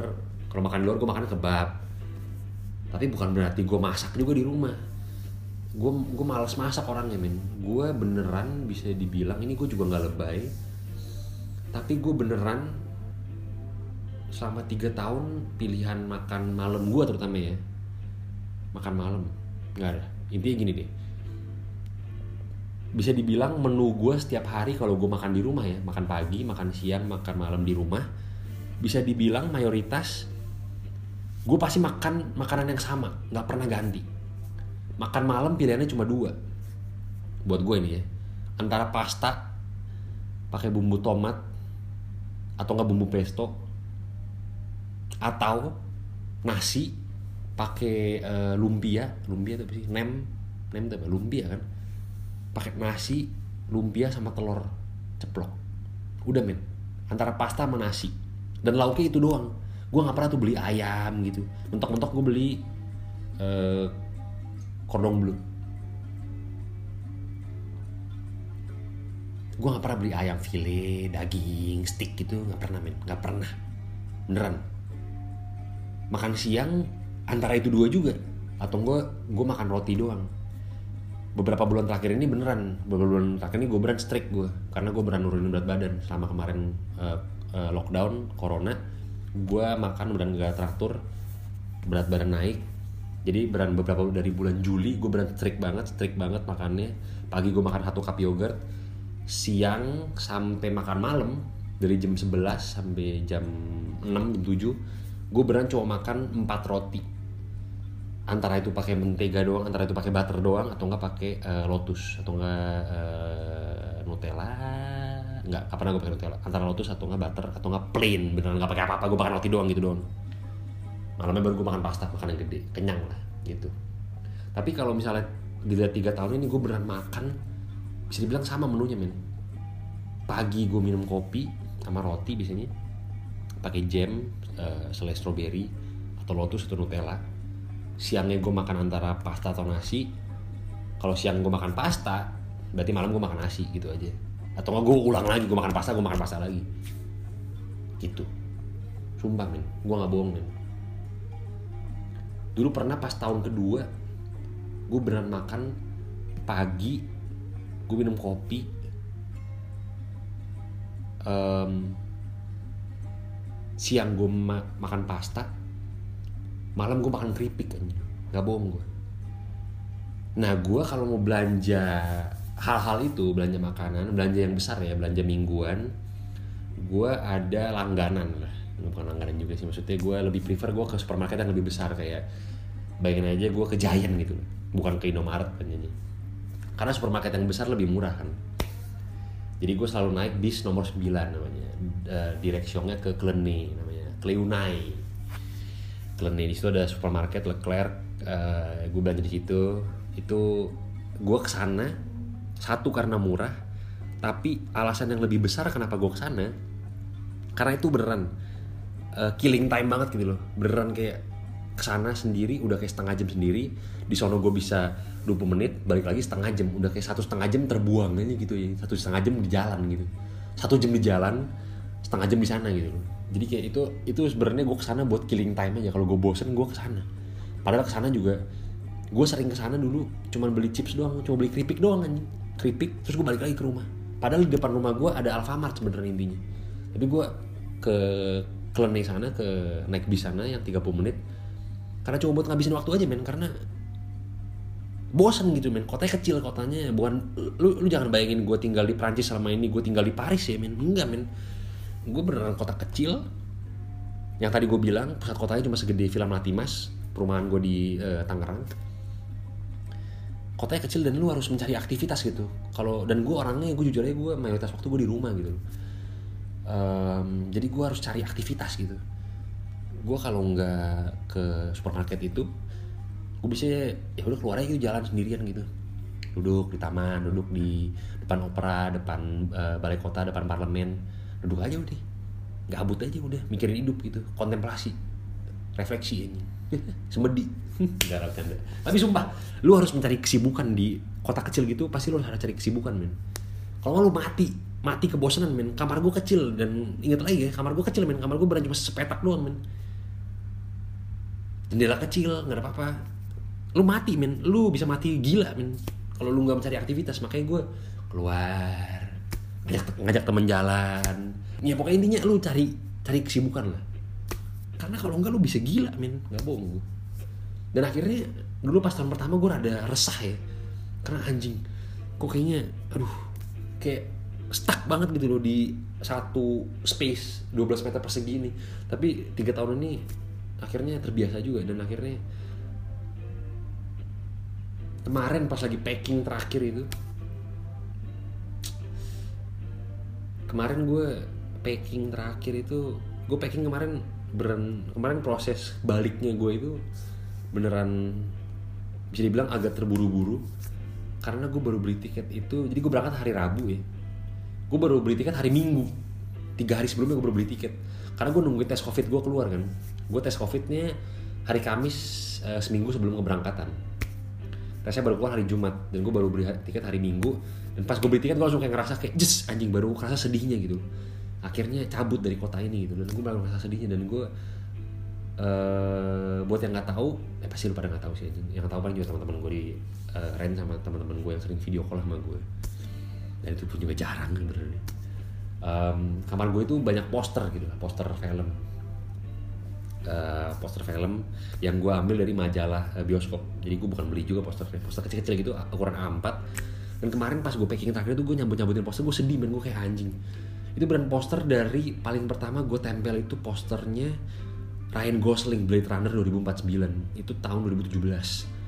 Kalau makan di luar gue makan kebab. Tapi bukan berarti gue masak juga di rumah. Gue gue malas masak orangnya men. Gue beneran bisa dibilang ini gue juga nggak lebay. Tapi gue beneran selama tiga tahun pilihan makan malam gue terutama ya. Makan malam. Nggak ada. Intinya gini deh. Bisa dibilang menu gue setiap hari kalau gue makan di rumah ya makan pagi makan siang makan malam di rumah bisa dibilang mayoritas gue pasti makan makanan yang sama nggak pernah ganti. Makan malam pilihannya cuma dua. Buat gue ini ya. Antara pasta pakai bumbu tomat atau nggak bumbu pesto atau nasi pakai uh, lumpia. Lumpia itu apa sih? Nem. Nem itu apa? Lumpia kan? Pakai nasi lumpia sama telur ceplok. Udah men. Antara pasta sama nasi. Dan lauknya itu doang. Gue nggak pernah tuh beli ayam gitu. Mentok-mentok gue beli uh, cordon bleu. Gue nggak pernah beli ayam file daging stick gitu. Nggak pernah men. Nggak pernah. Beneran makan siang antara itu dua juga. Atau gue gue makan roti doang. Beberapa bulan terakhir ini beneran. Beberapa bulan terakhir ini gue beran strict gue karena gue beran nurunin berat badan. Selama kemarin uh, uh, lockdown corona gue makan beran gak teratur. Berat badan naik. Jadi beran beberapa dari bulan Juli gue beran strict banget strict banget makannya. Pagi gue makan satu cup yogurt. Siang sampai makan malam dari jam 11 sampai jam 6 jam 7 gue beran cuma makan 4 roti. Antara itu pakai mentega doang antara itu pakai butter doang atau enggak pakai uh, lotus atau enggak uh, nutella. Enggak kapan gue pakai nutella. Antara lotus atau enggak butter atau enggak plain. Beneran enggak pakai apa-apa gue makan roti doang gitu doang. Malamnya baru gue makan pasta makan yang gede kenyang lah gitu. Tapi kalau misalnya dilihat tiga tahun ini gue beneran makan bisa dibilang sama menunya men. Pagi gue minum kopi sama roti biasanya pakai jam uh, selai strawberry atau lotus atau nutella. Siangnya gue makan antara pasta atau nasi. Kalau siang gue makan pasta berarti malam gue makan nasi gitu aja. Atau nggak gue ulang lagi gue makan pasta gue makan pasta lagi. Gitu. Sumpah men. Gue nggak bohong men. Dulu pernah pas tahun kedua gue beneran makan pagi gue minum kopi. Um, siang gue ma makan pasta malam gue makan keripik kan nggak bohong gue nah gue kalau mau belanja hal-hal itu belanja makanan belanja yang besar ya belanja mingguan gue ada langganan lah. Bukan langganan juga sih maksudnya gue lebih prefer gue ke supermarket yang lebih besar kayak bayangin aja gue ke Giant gitu. Bukan ke Indomaret kan jadi karena supermarket yang besar lebih murah kan jadi gue selalu naik bis nomor 9 namanya. Uh, ke Klene namanya. Kleunai Klein di situ ada supermarket Leclerc uh, gue belanja di situ. Itu gue ke sana satu karena murah tapi alasan yang lebih besar kenapa gue ke sana karena itu beneran uh, killing time banget gitu loh. Beneran kayak ke sana sendiri udah kayak setengah jam sendiri di sono gue bisa 20 menit balik lagi setengah jam. Udah kayak satu setengah jam terbuang aja gitu ya. Satu setengah jam di jalan gitu. Satu jam di jalan setengah jam di sana gitu jadi kayak itu itu sebenarnya gue ke sana buat killing time aja. Kalau gue bosen gue ke sana. Padahal ke sana juga gue sering ke sana dulu cuman beli chips doang cuma beli keripik doang anjing. Keripik terus gue balik lagi ke rumah. Padahal di depan rumah gue ada Alfamart sebenarnya intinya. Tapi gue ke Klenei sana ke naik bis sana yang 30 menit. Karena cuma buat ngabisin waktu aja men. Karena bosan gitu men. Kotanya kecil kotanya. Bukan lu lu jangan bayangin gue tinggal di Prancis selama ini gue tinggal di Paris ya men. Enggak men. Gue beneran kota kecil. Yang tadi gue bilang pusat kotanya cuma segede film Latimas perumahan gue di uh, Tangerang. Kotanya kecil dan lu harus mencari aktivitas gitu. Kalau dan gue orangnya gue jujur aja gue mayoritas waktu gue di rumah gitu. Um, jadi gue harus cari aktivitas gitu. Gue kalau nggak ke supermarket itu gue bisa ya udah keluar aja gitu jalan sendirian gitu. Duduk di taman duduk di depan opera depan uh, balai kota depan parlemen. Duduk aja udah. Gabut aja udah mikirin hidup gitu kontemplasi refleksi ini. [LAUGHS] Semedi. [LAUGHS] Nggak canda tapi sumpah lu harus mencari kesibukan di kota kecil gitu pasti lu harus cari kesibukan men. Kalau lu mati. Mati kebosanan men. Kamar gue kecil dan inget lagi ya kamar gue kecil men. Kamar gue berani cuma sepetak doang men. Jendela kecil nggak ada apa-apa lu mati men. Lu bisa mati gila men. Kalau lu nggak mencari aktivitas makanya gue keluar ngajak, ngajak temen jalan. Ya pokoknya intinya lu cari cari kesibukan lah. Karena kalau enggak lu bisa gila men. Nggak bohong gue dan akhirnya dulu pas tahun pertama gue rada resah ya. Karena anjing kok kayaknya aduh kayak stuck banget gitu loh di satu space 12 meter persegi ini. Tapi tiga tahun ini akhirnya terbiasa juga dan akhirnya kemarin pas lagi packing terakhir itu. Kemarin gue packing terakhir itu gue packing kemarin beren kemarin proses baliknya gue itu beneran bisa dibilang agak terburu-buru. Karena gue baru beli tiket itu jadi gue berangkat hari Rabu ya. Gue baru beli tiket hari Minggu. Tiga hari sebelumnya gue baru beli tiket. Karena gue nungguin tes covid gue keluar kan. Gue tes covidnya hari Kamis uh, seminggu sebelum keberangkatan tesnya baru keluar hari Jumat dan gue baru beli tiket hari Minggu dan pas gue beli tiket gue langsung kayak ngerasa kayak jes anjing baru ngerasa sedihnya gitu. Akhirnya cabut dari kota ini gitu. Dan gue baru ngerasa sedihnya dan gue uh, buat yang nggak tahu eh pasti lu pada nggak tahu sih anjing. Yang tahu paling juga teman-teman gue di uh, Ren sama teman-teman gue yang sering video call sama gue dan itu pun juga jarang sebenarnya. Um, kamar gue itu banyak poster gitu lah poster film uh, poster film yang gue ambil dari majalah uh, bioskop. Jadi gue bukan beli juga posternya poster kecil-kecil gitu ukuran A4 dan kemarin pas gue packing terakhir itu gue nyambut-nyambutin poster gue sedih men. Gue kayak anjing. Itu brand poster dari paling pertama gue tempel itu posternya Ryan Gosling Blade Runner 2049 itu tahun 2017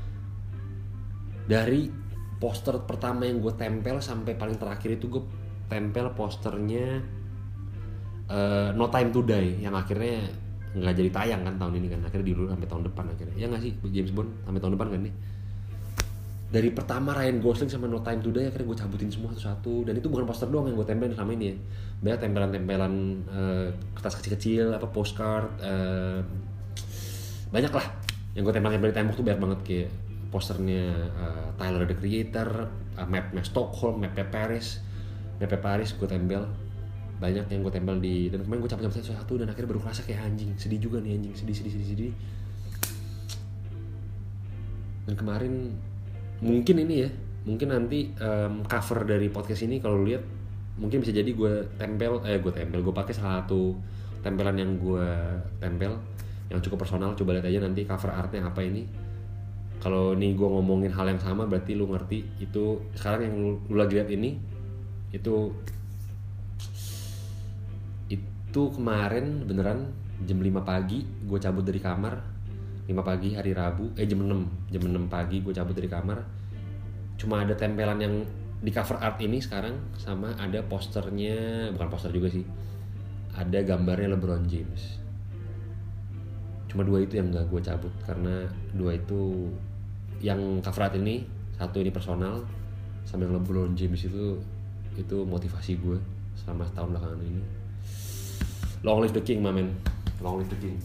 dari poster pertama yang gue tempel sampai paling terakhir itu gue tempel posternya uh, No Time to Die yang akhirnya nggak jadi tayang kan tahun ini kan. Akhirnya diulur sampai tahun depan akhirnya. Ya nggak sih James Bond sampai tahun depan kan nih? Dari pertama Ryan Gosling sama No Time to Die akhirnya gue cabutin semua satu-satu. Dan itu bukan poster doang yang gue tempelin selama ini ya. Banyak tempelan-tempelan uh, kertas kecil-kecil apa postcard uh, banyak lah yang gue tempelin dari tembok tuh banyak banget kayak posternya uh, Tyler the Creator uh, map map Stockholm map Paris. Map Paris gue tempel banyak yang gue tempel di dan kemarin gue cabut-cabut satu-satu dan akhirnya baru kerasa kayak anjing sedih juga nih anjing sedih sedih sedih sedih. Dan kemarin mungkin ini ya mungkin nanti um, cover dari podcast ini kalau lihat mungkin bisa jadi gue tempel eh gue tempel gue pakai salah satu tempelan yang gue tempel yang cukup personal coba lihat aja nanti cover artnya apa ini. Kalau nih gue ngomongin hal yang sama berarti lu ngerti itu sekarang yang lu, lu lagi lihat ini itu itu kemarin beneran jam 5 pagi gue cabut dari kamar. 5 pagi hari Rabu eh jam 6 jam 6 pagi gue cabut dari kamar. Cuma ada tempelan yang di cover art ini sekarang sama ada posternya bukan poster juga sih. Ada gambarnya LeBron James. Cuma dua itu yang gak gue cabut karena dua itu yang cover art ini satu ini personal sama yang LeBron James itu itu motivasi gue selama setahun belakangan ini long live the king mamen long live the king.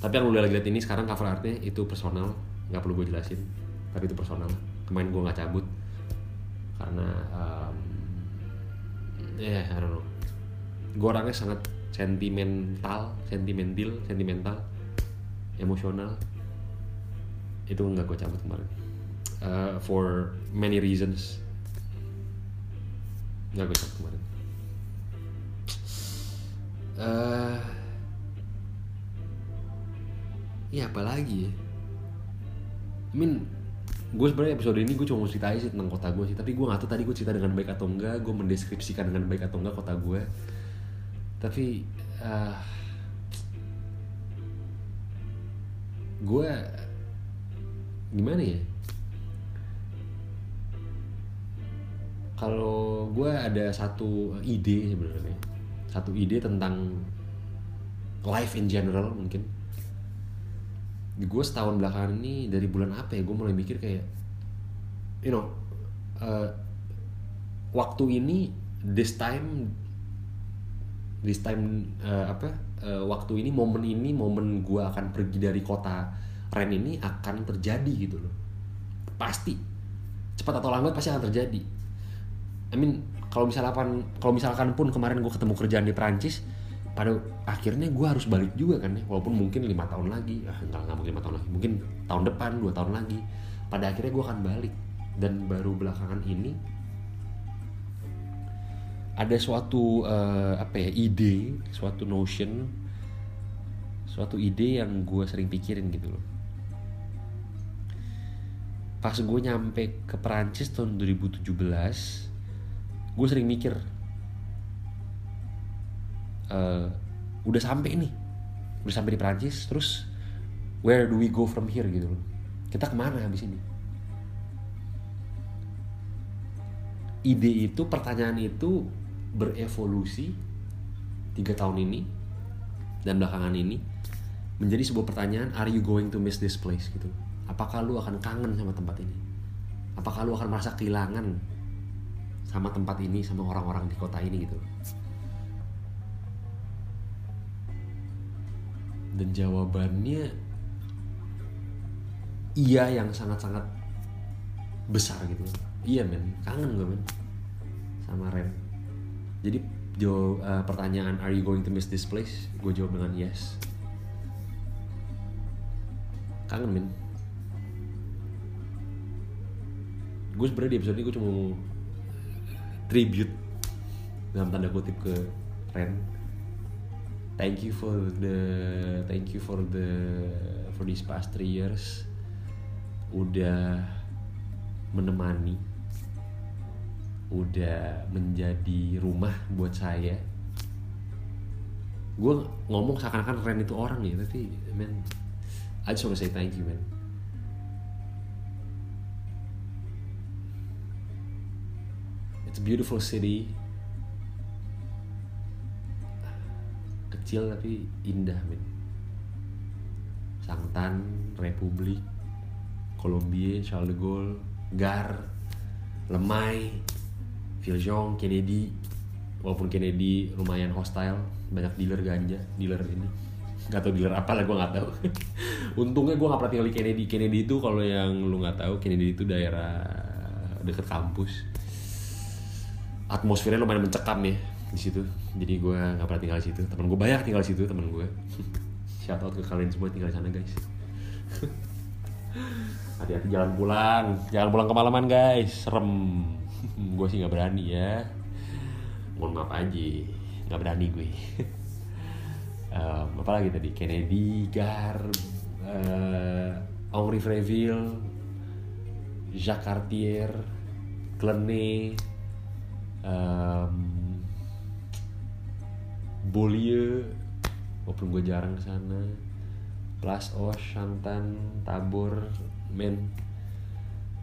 Tapi yang lu lagi lihat ini sekarang cover artnya itu personal. Nggak perlu gue jelasin tapi itu personal. Kemarin gue nggak cabut karena um, ya yeah, I don't know. Gue orangnya sangat sentimental sentimental sentimental emosional. Itu nggak gue cabut kemarin. Uh, for many reasons. Nggak gue cabut kemarin uh, ya apalagi ya? I mean gue sebenarnya episode ini gue cuma mau cerita aja sih tentang kota gue sih tapi gue gak tahu tadi gue cerita dengan baik atau enggak gue mendeskripsikan dengan baik atau enggak kota gue tapi uh, gue gimana ya? Kalau gue ada satu ide sebenarnya satu ide tentang life in general mungkin. Gue setahun belakangan ini dari bulan apa ya gue mulai mikir kayak you know uh, waktu ini this time this time uh, apa uh, waktu ini momen ini momen gue akan pergi dari kota Ren ini akan terjadi gitu loh. Pasti. Cepat atau lambat pasti akan terjadi. I mean kalau misalkan kalau misalkan pun kemarin gue ketemu kerjaan di Perancis pada akhirnya gue harus balik juga kan ya. Walaupun mungkin lima tahun lagi ah enggak nggak mungkin lima tahun lagi mungkin tahun depan dua tahun lagi. Pada akhirnya gue akan balik. Dan baru belakangan ini ada suatu uh, apa ya ide suatu notion suatu ide yang gue sering pikirin gitu loh. Pas gue nyampe ke Perancis tahun 2017 gue sering mikir uh, udah sampai nih udah sampai di Perancis terus where do we go from here gitu loh. Kita ke mana habis ini? Ide itu pertanyaan itu berevolusi tiga tahun ini dan belakangan ini menjadi sebuah pertanyaan are you going to miss this place gitu. Apakah lu akan kangen sama tempat ini? Apakah lu akan merasa kehilangan sama tempat ini sama orang-orang di kota ini gitu. Dan jawabannya iya yang sangat-sangat besar gitu. Iya men. Kangen gue men. Sama Ren. Jadi jawab uh, pertanyaan are you going to miss this place? Gue jawab dengan yes. Kangen men. Gue sebenarnya di episode ini gue cuma tribute dalam tanda kutip ke Ren. Thank you for the thank you for the for these past three years. Udah menemani. Udah menjadi rumah buat saya. Gue ngomong seakan-akan Ren itu orang ya tapi man I just wanna say thank you man it's a beautiful city kecil tapi indah men Sangtan Republik Colombia, Charles de Gaulle, Gar, Lemay, Viljong, Kennedy. Walaupun Kennedy lumayan hostile, banyak dealer ganja, dealer ini. Gak tau dealer apa lah, gue gak tahu. [LAUGHS] Untungnya gue gak pernah tinggal di Kennedy. Kennedy itu kalau yang lu gak tahu, Kennedy itu daerah deket kampus. Atmosfernya lumayan mencekam ya di situ. Jadi gue gak pernah tinggal di situ. Temen gue banyak tinggal di situ, temen gue. [LAUGHS] Shout out ke kalian semua tinggal di sana guys. [LAUGHS] hati-hati jalan pulang jangan pulang kemalaman guys serem [LAUGHS] gue sih nggak berani ya mohon maaf aja nggak berani gue um, apa lagi tadi Kennedy Gar uh, Henri Freville Jacques Cartier um, Beaulieu walaupun gue jarang ke sana. Plas Os, Shantan, Tabor, men.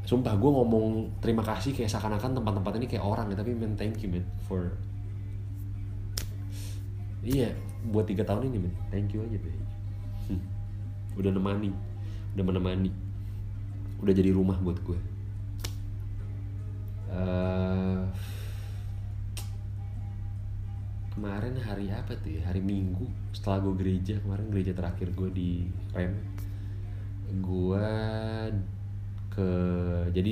Sumpah gue ngomong terima kasih kayak seakan-akan tempat-tempat ini kayak orang ya tapi men thank you men for iya buat tiga tahun ini men. Thank you aja deh hmm. udah nemani. Udah menemani. Udah jadi rumah buat gue uh, kemarin hari apa tuh ya? Hari minggu. Setelah gue gereja kemarin gereja terakhir gue di rem. Gue ke jadi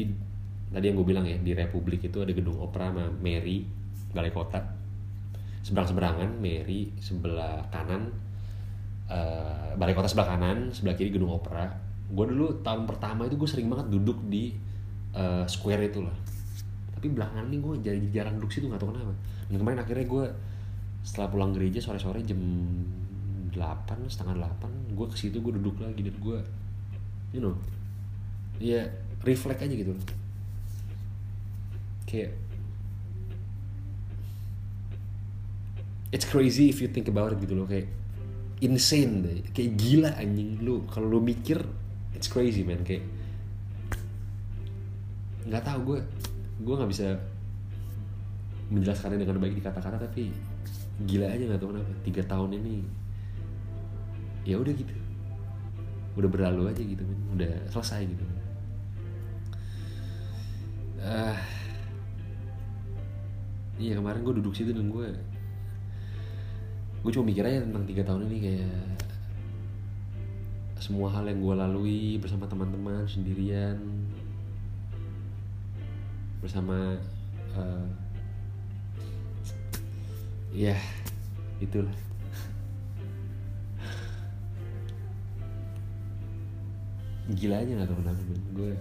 tadi yang gue bilang ya di Republik itu ada gedung opera sama Mary balai kota. Seberang seberangan Mary sebelah kanan uh, balai kota sebelah kanan sebelah kiri gedung opera. Gue dulu tahun pertama itu gue sering banget duduk di uh, square itu lah tapi belakangan ini gue jadi jarang duduk situ nggak tahu kenapa. Dan kemarin akhirnya gue setelah pulang gereja sore-sore jam 8 setengah 8 gue ke situ gue duduk lagi dan gue you know ya reflect aja gitu kayak it's crazy if you think about it gitu loh kayak insane deh kayak gila anjing. Lu kalau lu mikir it's crazy man. Kayak nggak tahu gue gue nggak bisa menjelaskannya dengan baik di kata-kata tapi gila aja nggak tahu kenapa. Tiga tahun ini ya udah gitu. Udah berlalu aja gitu men. Udah selesai gitu. Uh, iya kemarin gue duduk situ dan gue gue cuma mikir aja tentang tiga tahun ini kayak semua hal yang gue lalui bersama teman-teman sendirian bersama uh, ya itulah. Gila aja gak tau kenapa men gue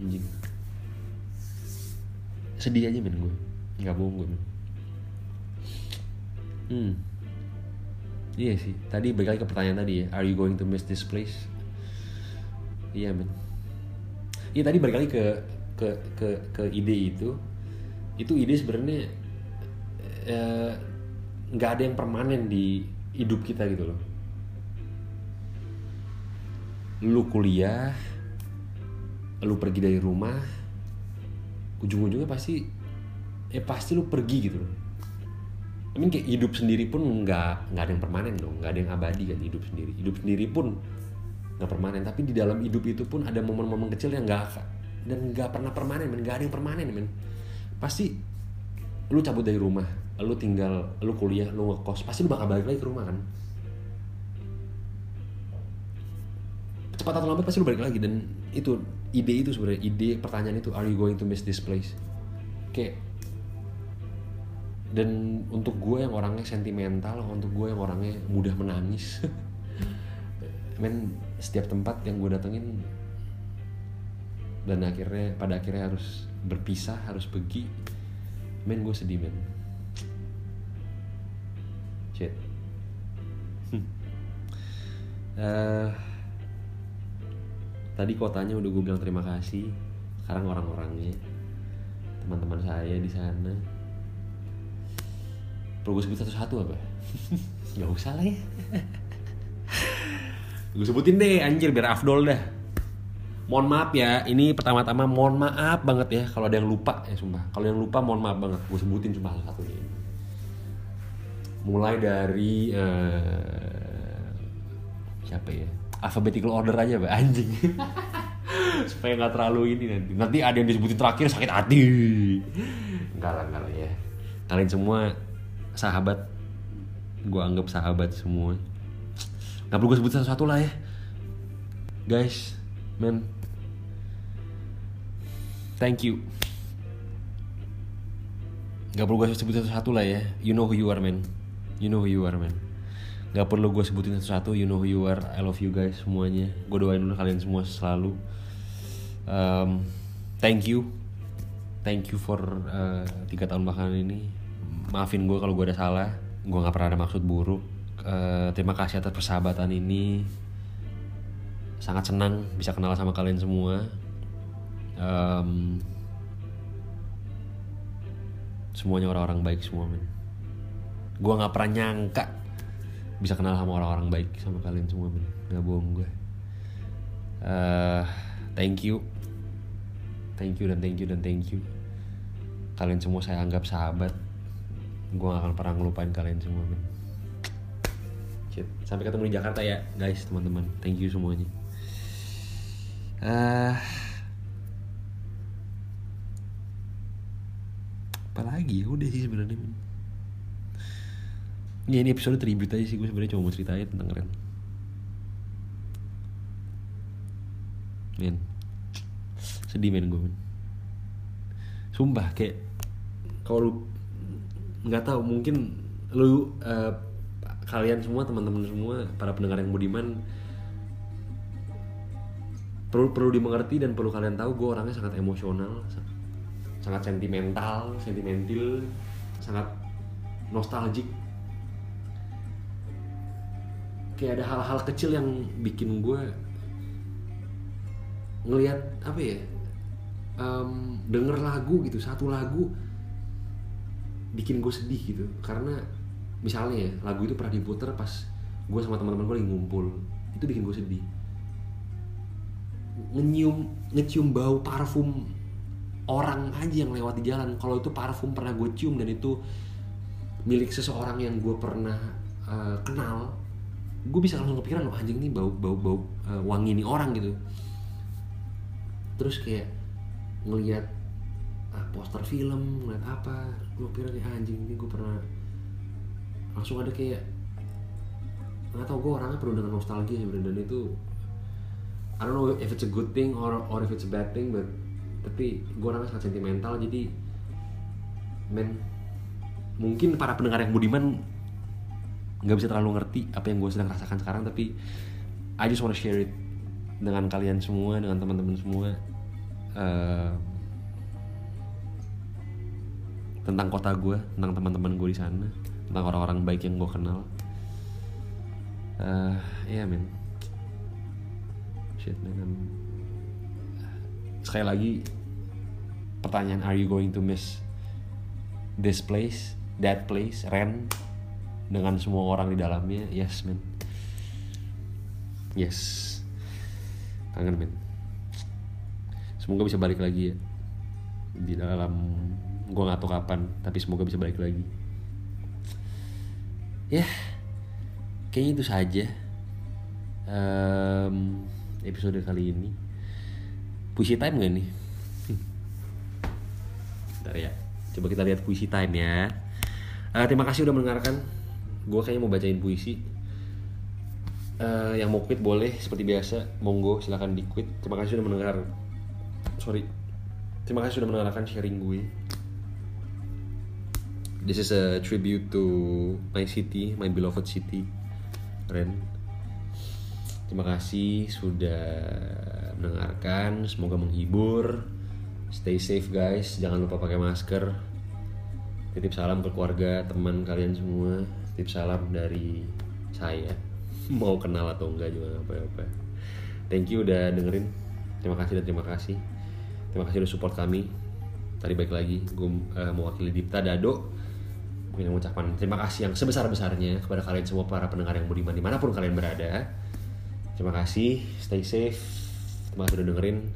anjing. Sedih aja men gue. Nggak bohong gue men. hmm. Iya sih. Tadi balik lagi ke pertanyaan tadi ya. Are you going to miss this place? Iya men. Iya tadi balik lagi ke ke ke ke ide itu itu ide sebenarnya eh, nggak ada yang permanen di hidup kita gitu loh. Lu kuliah lu pergi dari rumah ujung-ujungnya pasti eh pasti lu pergi gitu loh. I mean kayak hidup sendiri pun nggak nggak ada yang permanen dong nggak ada yang abadi kan hidup sendiri. Hidup sendiri pun nggak permanen tapi di dalam hidup itu pun ada momen-momen kecil yang nggak dan nggak pernah permanen men. Nggak ada yang permanen men. Pasti lu cabut dari rumah lu tinggal lu kuliah lu ngekos pasti lu bakal balik lagi ke rumah kan? Cepat atau lambat pasti lu balik lagi. Dan itu ide itu sebenarnya ide pertanyaan itu are you going to miss this place? Kayak dan untuk gue yang orangnya sentimental untuk gue yang orangnya mudah menangis [LAUGHS] men setiap tempat yang gue datengin dan akhirnya pada akhirnya harus berpisah harus pergi. Men gue sedih men. Shit. Uh, tadi kotanya udah gue bilang terima kasih. Sekarang orang-orangnya teman-teman saya di sana. Perlu gue sebut satu-satu apa? [LAUGHS] Gak usah lah ya. Gue sebutin deh anjir biar afdol dah mohon maaf ya ini pertama-tama mohon maaf banget ya kalau ada yang lupa ya sumpah. Kalau yang lupa mohon maaf banget. Gue sebutin cuma satu ini. Mulai dari uh, siapa ya? Alphabetical order aja pak anjing. [LAUGHS] Supaya nggak terlalu ini nanti. Nanti ada yang disebutin terakhir sakit hati. Enggak lah enggak ya. Kalian semua sahabat gue anggap sahabat semua. Nggak perlu gue sebut satu-satu lah ya. Guys men thank you. Nggak perlu gue sebut satu-satu lah ya. You know who you are man. You know who you are man. Nggak perlu gue sebutin satu-satu. You know who you are. I love you guys semuanya. Gue doain dulu kalian semua selalu. Um, thank you. Thank you for uh, tiga tahun belakangan ini. Maafin gue kalau gue ada salah. Gue nggak pernah ada maksud buruk. Uh, terima kasih atas persahabatan ini. Sangat senang bisa kenal sama kalian semua um, semuanya orang-orang baik semua men. Gue nggak pernah nyangka bisa kenal sama orang-orang baik sama kalian semua men. Nggak bohong gue. Uh, thank you. Thank you dan thank you dan thank you. Kalian semua saya anggap sahabat. Gue gak akan pernah ngelupain kalian semua men. Sampai ketemu di Jakarta ya guys teman-teman. Thank you semuanya. Uh, apalagi? Ya udah sih sebenarnya ya ini episode tribute aja sih gue sebenarnya cuma mau ceritain tentang Ren. Men sedih men gue men sumpah kayak kalau lu nggak tahu mungkin lu uh, kalian semua teman-teman semua para pendengar yang budiman perlu perlu dimengerti dan perlu kalian tahu gue orangnya sangat emosional sangat sentimental sentimental sangat nostalgic. Kayak ada hal-hal kecil yang bikin gue ngelihat apa ya um, denger lagu gitu satu lagu bikin gue sedih gitu. Karena misalnya ya lagu itu pernah diputer pas gue sama teman-teman gue lagi ngumpul. Itu bikin gue sedih. Nyium ngecium bau parfum orang aja yang lewat di jalan. Kalau itu parfum pernah gue cium dan itu milik seseorang yang gue pernah uh, kenal gue bisa langsung kepikiran loh anjing ini bau bau bau uh, wangi ini orang gitu. Terus kayak ngelihat ah, poster film ngeliat apa gue pikir kayak anjing ini gue pernah langsung ada kayak nggak tau gue orangnya penuh dengan nostalgia sebenarnya. Dan itu I don't know if it's a good thing or or if it's a bad thing but tapi gue orangnya sangat sentimental jadi men mungkin para pendengar yang budiman nggak bisa terlalu ngerti apa yang gue sedang rasakan sekarang tapi I just wanna share it dengan kalian semua dengan teman-teman semua uh, tentang kota gue tentang teman-teman gue di sana tentang orang-orang baik yang gue kenal. Uh, ya yeah, men. Shit man I'm... sekali lagi pertanyaan are you going to miss this place that place Ren? Dengan semua orang di dalamnya? Yes man yes. Kangen men semoga bisa balik lagi ya. Di dalam gue nggak tahu kapan tapi semoga bisa balik lagi. Ya kayaknya itu saja um, episode kali ini puisi time gak nih Bentar ya. Coba kita lihat puisi time ya. Uh, terima kasih udah mendengarkan. Gue kayaknya mau bacain puisi. Uh, yang mau quit boleh seperti biasa. Monggo silahkan di quit. Terima kasih sudah mendengar. Sorry. Terima kasih sudah mendengarkan sharing gue. This is a tribute to my city my beloved city Ren terima kasih sudah mendengarkan. Semoga menghibur. Stay safe guys. Jangan lupa pakai masker. Titip salam ke keluarga teman kalian semua. Titip salam dari saya. [LAUGHS] Mau kenal atau enggak juga apa-apa. Thank you udah dengerin. Terima kasih dan terima kasih. Terima kasih udah support kami. Tadi baik lagi gue uh, mewakili Dipta Dado. Mengucapkan terima kasih yang sebesar-besarnya kepada kalian semua para pendengar yang budiman di mana pun kalian berada terima kasih stay safe. Terima kasih udah dengerin.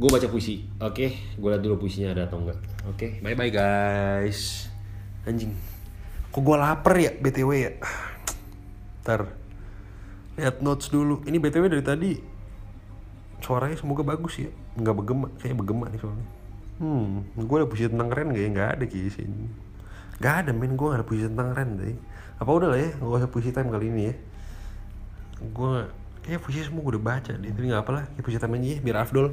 Gue baca puisi oke? Okay? gue liat dulu puisinya ada atau enggak. Oke? Okay? bye bye guys. Anjing. Kok gue lapar ya btw ya? Ntar lihat notes dulu. Ini btw dari tadi suaranya semoga bagus ya. Nggak bergema kayak bergema nih soalnya. Hmm gue ada puisi tentang keren gak ya? Nggak ada kayak sini. Nggak ada men. Gue gak ada puisi tentang keren deh. Apa udah lah ya nggak usah puisi time kali ini ya gue kayak puisi semua gue udah baca deh. Tapi nggak apa lah kayak puisi aja ya biar afdol.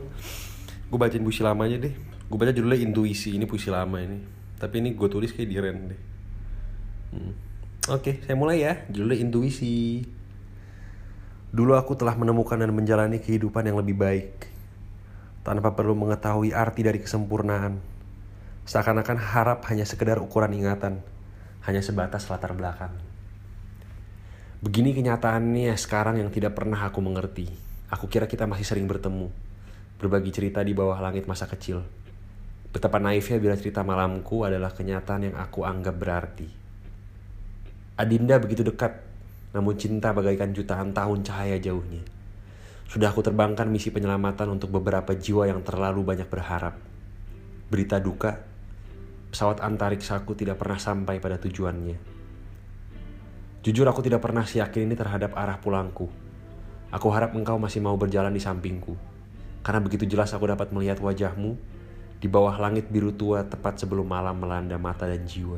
Gue bacain puisi lama aja deh. Gue baca judulnya intuisi ini puisi lama ini. Tapi ini gue tulis kayak di ren deh. Hmm. oke saya mulai ya. Judulnya intuisi. Dulu aku telah menemukan dan menjalani kehidupan yang lebih baik tanpa perlu mengetahui arti dari kesempurnaan. Seakan-akan harap hanya sekedar ukuran ingatan, hanya sebatas latar belakang. Begini kenyataannya sekarang yang tidak pernah aku mengerti. Aku kira kita masih sering bertemu, berbagi cerita di bawah langit masa kecil. Betapa naifnya bila cerita malamku adalah kenyataan yang aku anggap berarti. Adinda begitu dekat namun cinta bagaikan jutaan tahun cahaya jauhnya. Sudah aku terbangkan misi penyelamatan untuk beberapa jiwa yang terlalu banyak berharap. Berita duka, pesawat antariksaku tidak pernah sampai pada tujuannya. Jujur aku tidak pernah yakin ini terhadap arah pulangku. Aku harap engkau masih mau berjalan di sampingku. Karena begitu jelas aku dapat melihat wajahmu di bawah langit biru tua tepat sebelum malam melanda mata dan jiwa.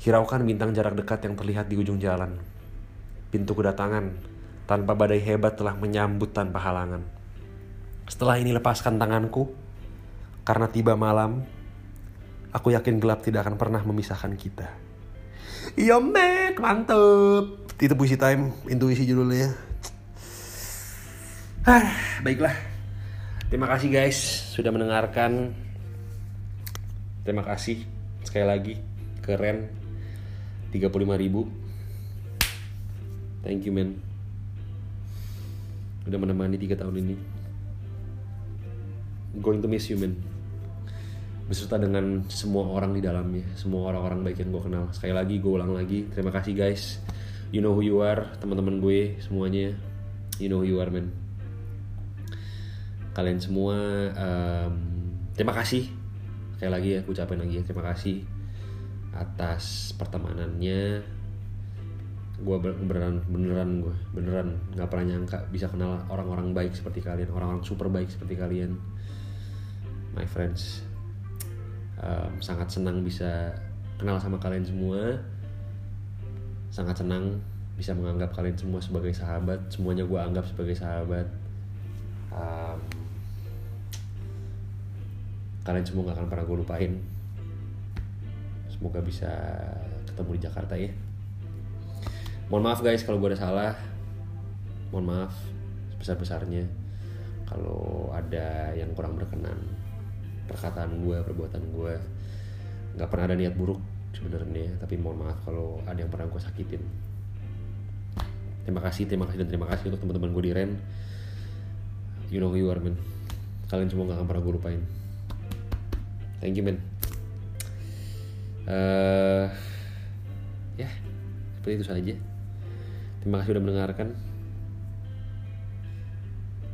Hiraukan bintang jarak dekat yang terlihat di ujung jalan. Pintu kedatangan tanpa badai hebat telah menyambut tanpa halangan. Setelah ini lepaskan tanganku, karena tiba malam, aku yakin gelap tidak akan pernah memisahkan kita. Iya mek, mantep. Itu puisi time, intuisi judulnya. Ah, baiklah. Terima kasih guys sudah mendengarkan. Terima kasih sekali lagi keren 35 ribu thank you man udah menemani tiga tahun ini going to miss you man beserta dengan semua orang di dalamnya semua orang-orang baik yang gue kenal. Sekali lagi gue ulang lagi terima kasih guys. You know who you are teman-teman gue semuanya. You know who you are man. Kalian semua um, terima kasih. Sekali lagi ya gue ucapin lagi ya terima kasih atas pertemanannya. Gue beneran beneran gue beneran nggak pernah nyangka bisa kenal orang-orang baik seperti kalian orang-orang super baik seperti kalian. My friends um, sangat senang bisa kenal sama kalian semua. Sangat senang bisa menganggap kalian semua sebagai sahabat. Semuanya gue anggap sebagai sahabat. Um, kalian semua gak akan pernah gue lupain. Semoga bisa ketemu di Jakarta ya. Mohon maaf guys kalau gue ada salah. Mohon maaf sebesar besarnya kalau ada yang kurang berkenan perkataan gue perbuatan gue. Nggak pernah ada niat buruk sebenarnya tapi mohon maaf kalau ada yang pernah gue sakitin. Terima kasih terima kasih dan terima kasih untuk teman-teman gue di Ren. You know who you are man. Kalian semua gak akan pernah gue lupain. Thank you man. Eh, ya seperti itu saja. Terima kasih sudah mendengarkan.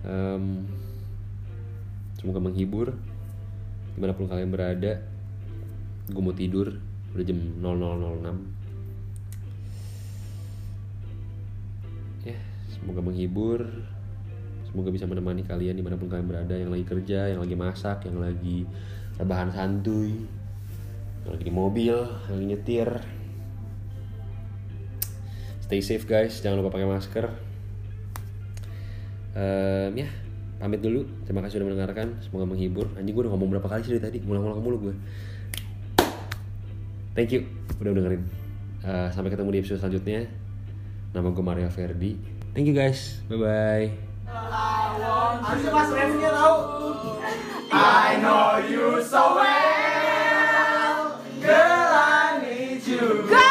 Em, semoga menghibur di mana pun kalian berada gue mau tidur udah jam 00.06 ya semoga menghibur semoga bisa menemani kalian di mana pun kalian berada yang lagi kerja yang lagi masak yang lagi rebahan santuy yang lagi di mobil yang lagi nyetir. Stay safe guys. Jangan lupa pakai masker. Em, ya pamit dulu. Terima kasih sudah mendengarkan. Semoga menghibur. Anjing gue udah ngomong berapa kali sih dari tadi? Ngulang-ngulang mulu gue thank you udah dengerin. Uh, sampai ketemu di episode selanjutnya. Nama gue Mario Ferdi. Thank you guys. Bye bye I know you so well. Girl I need you.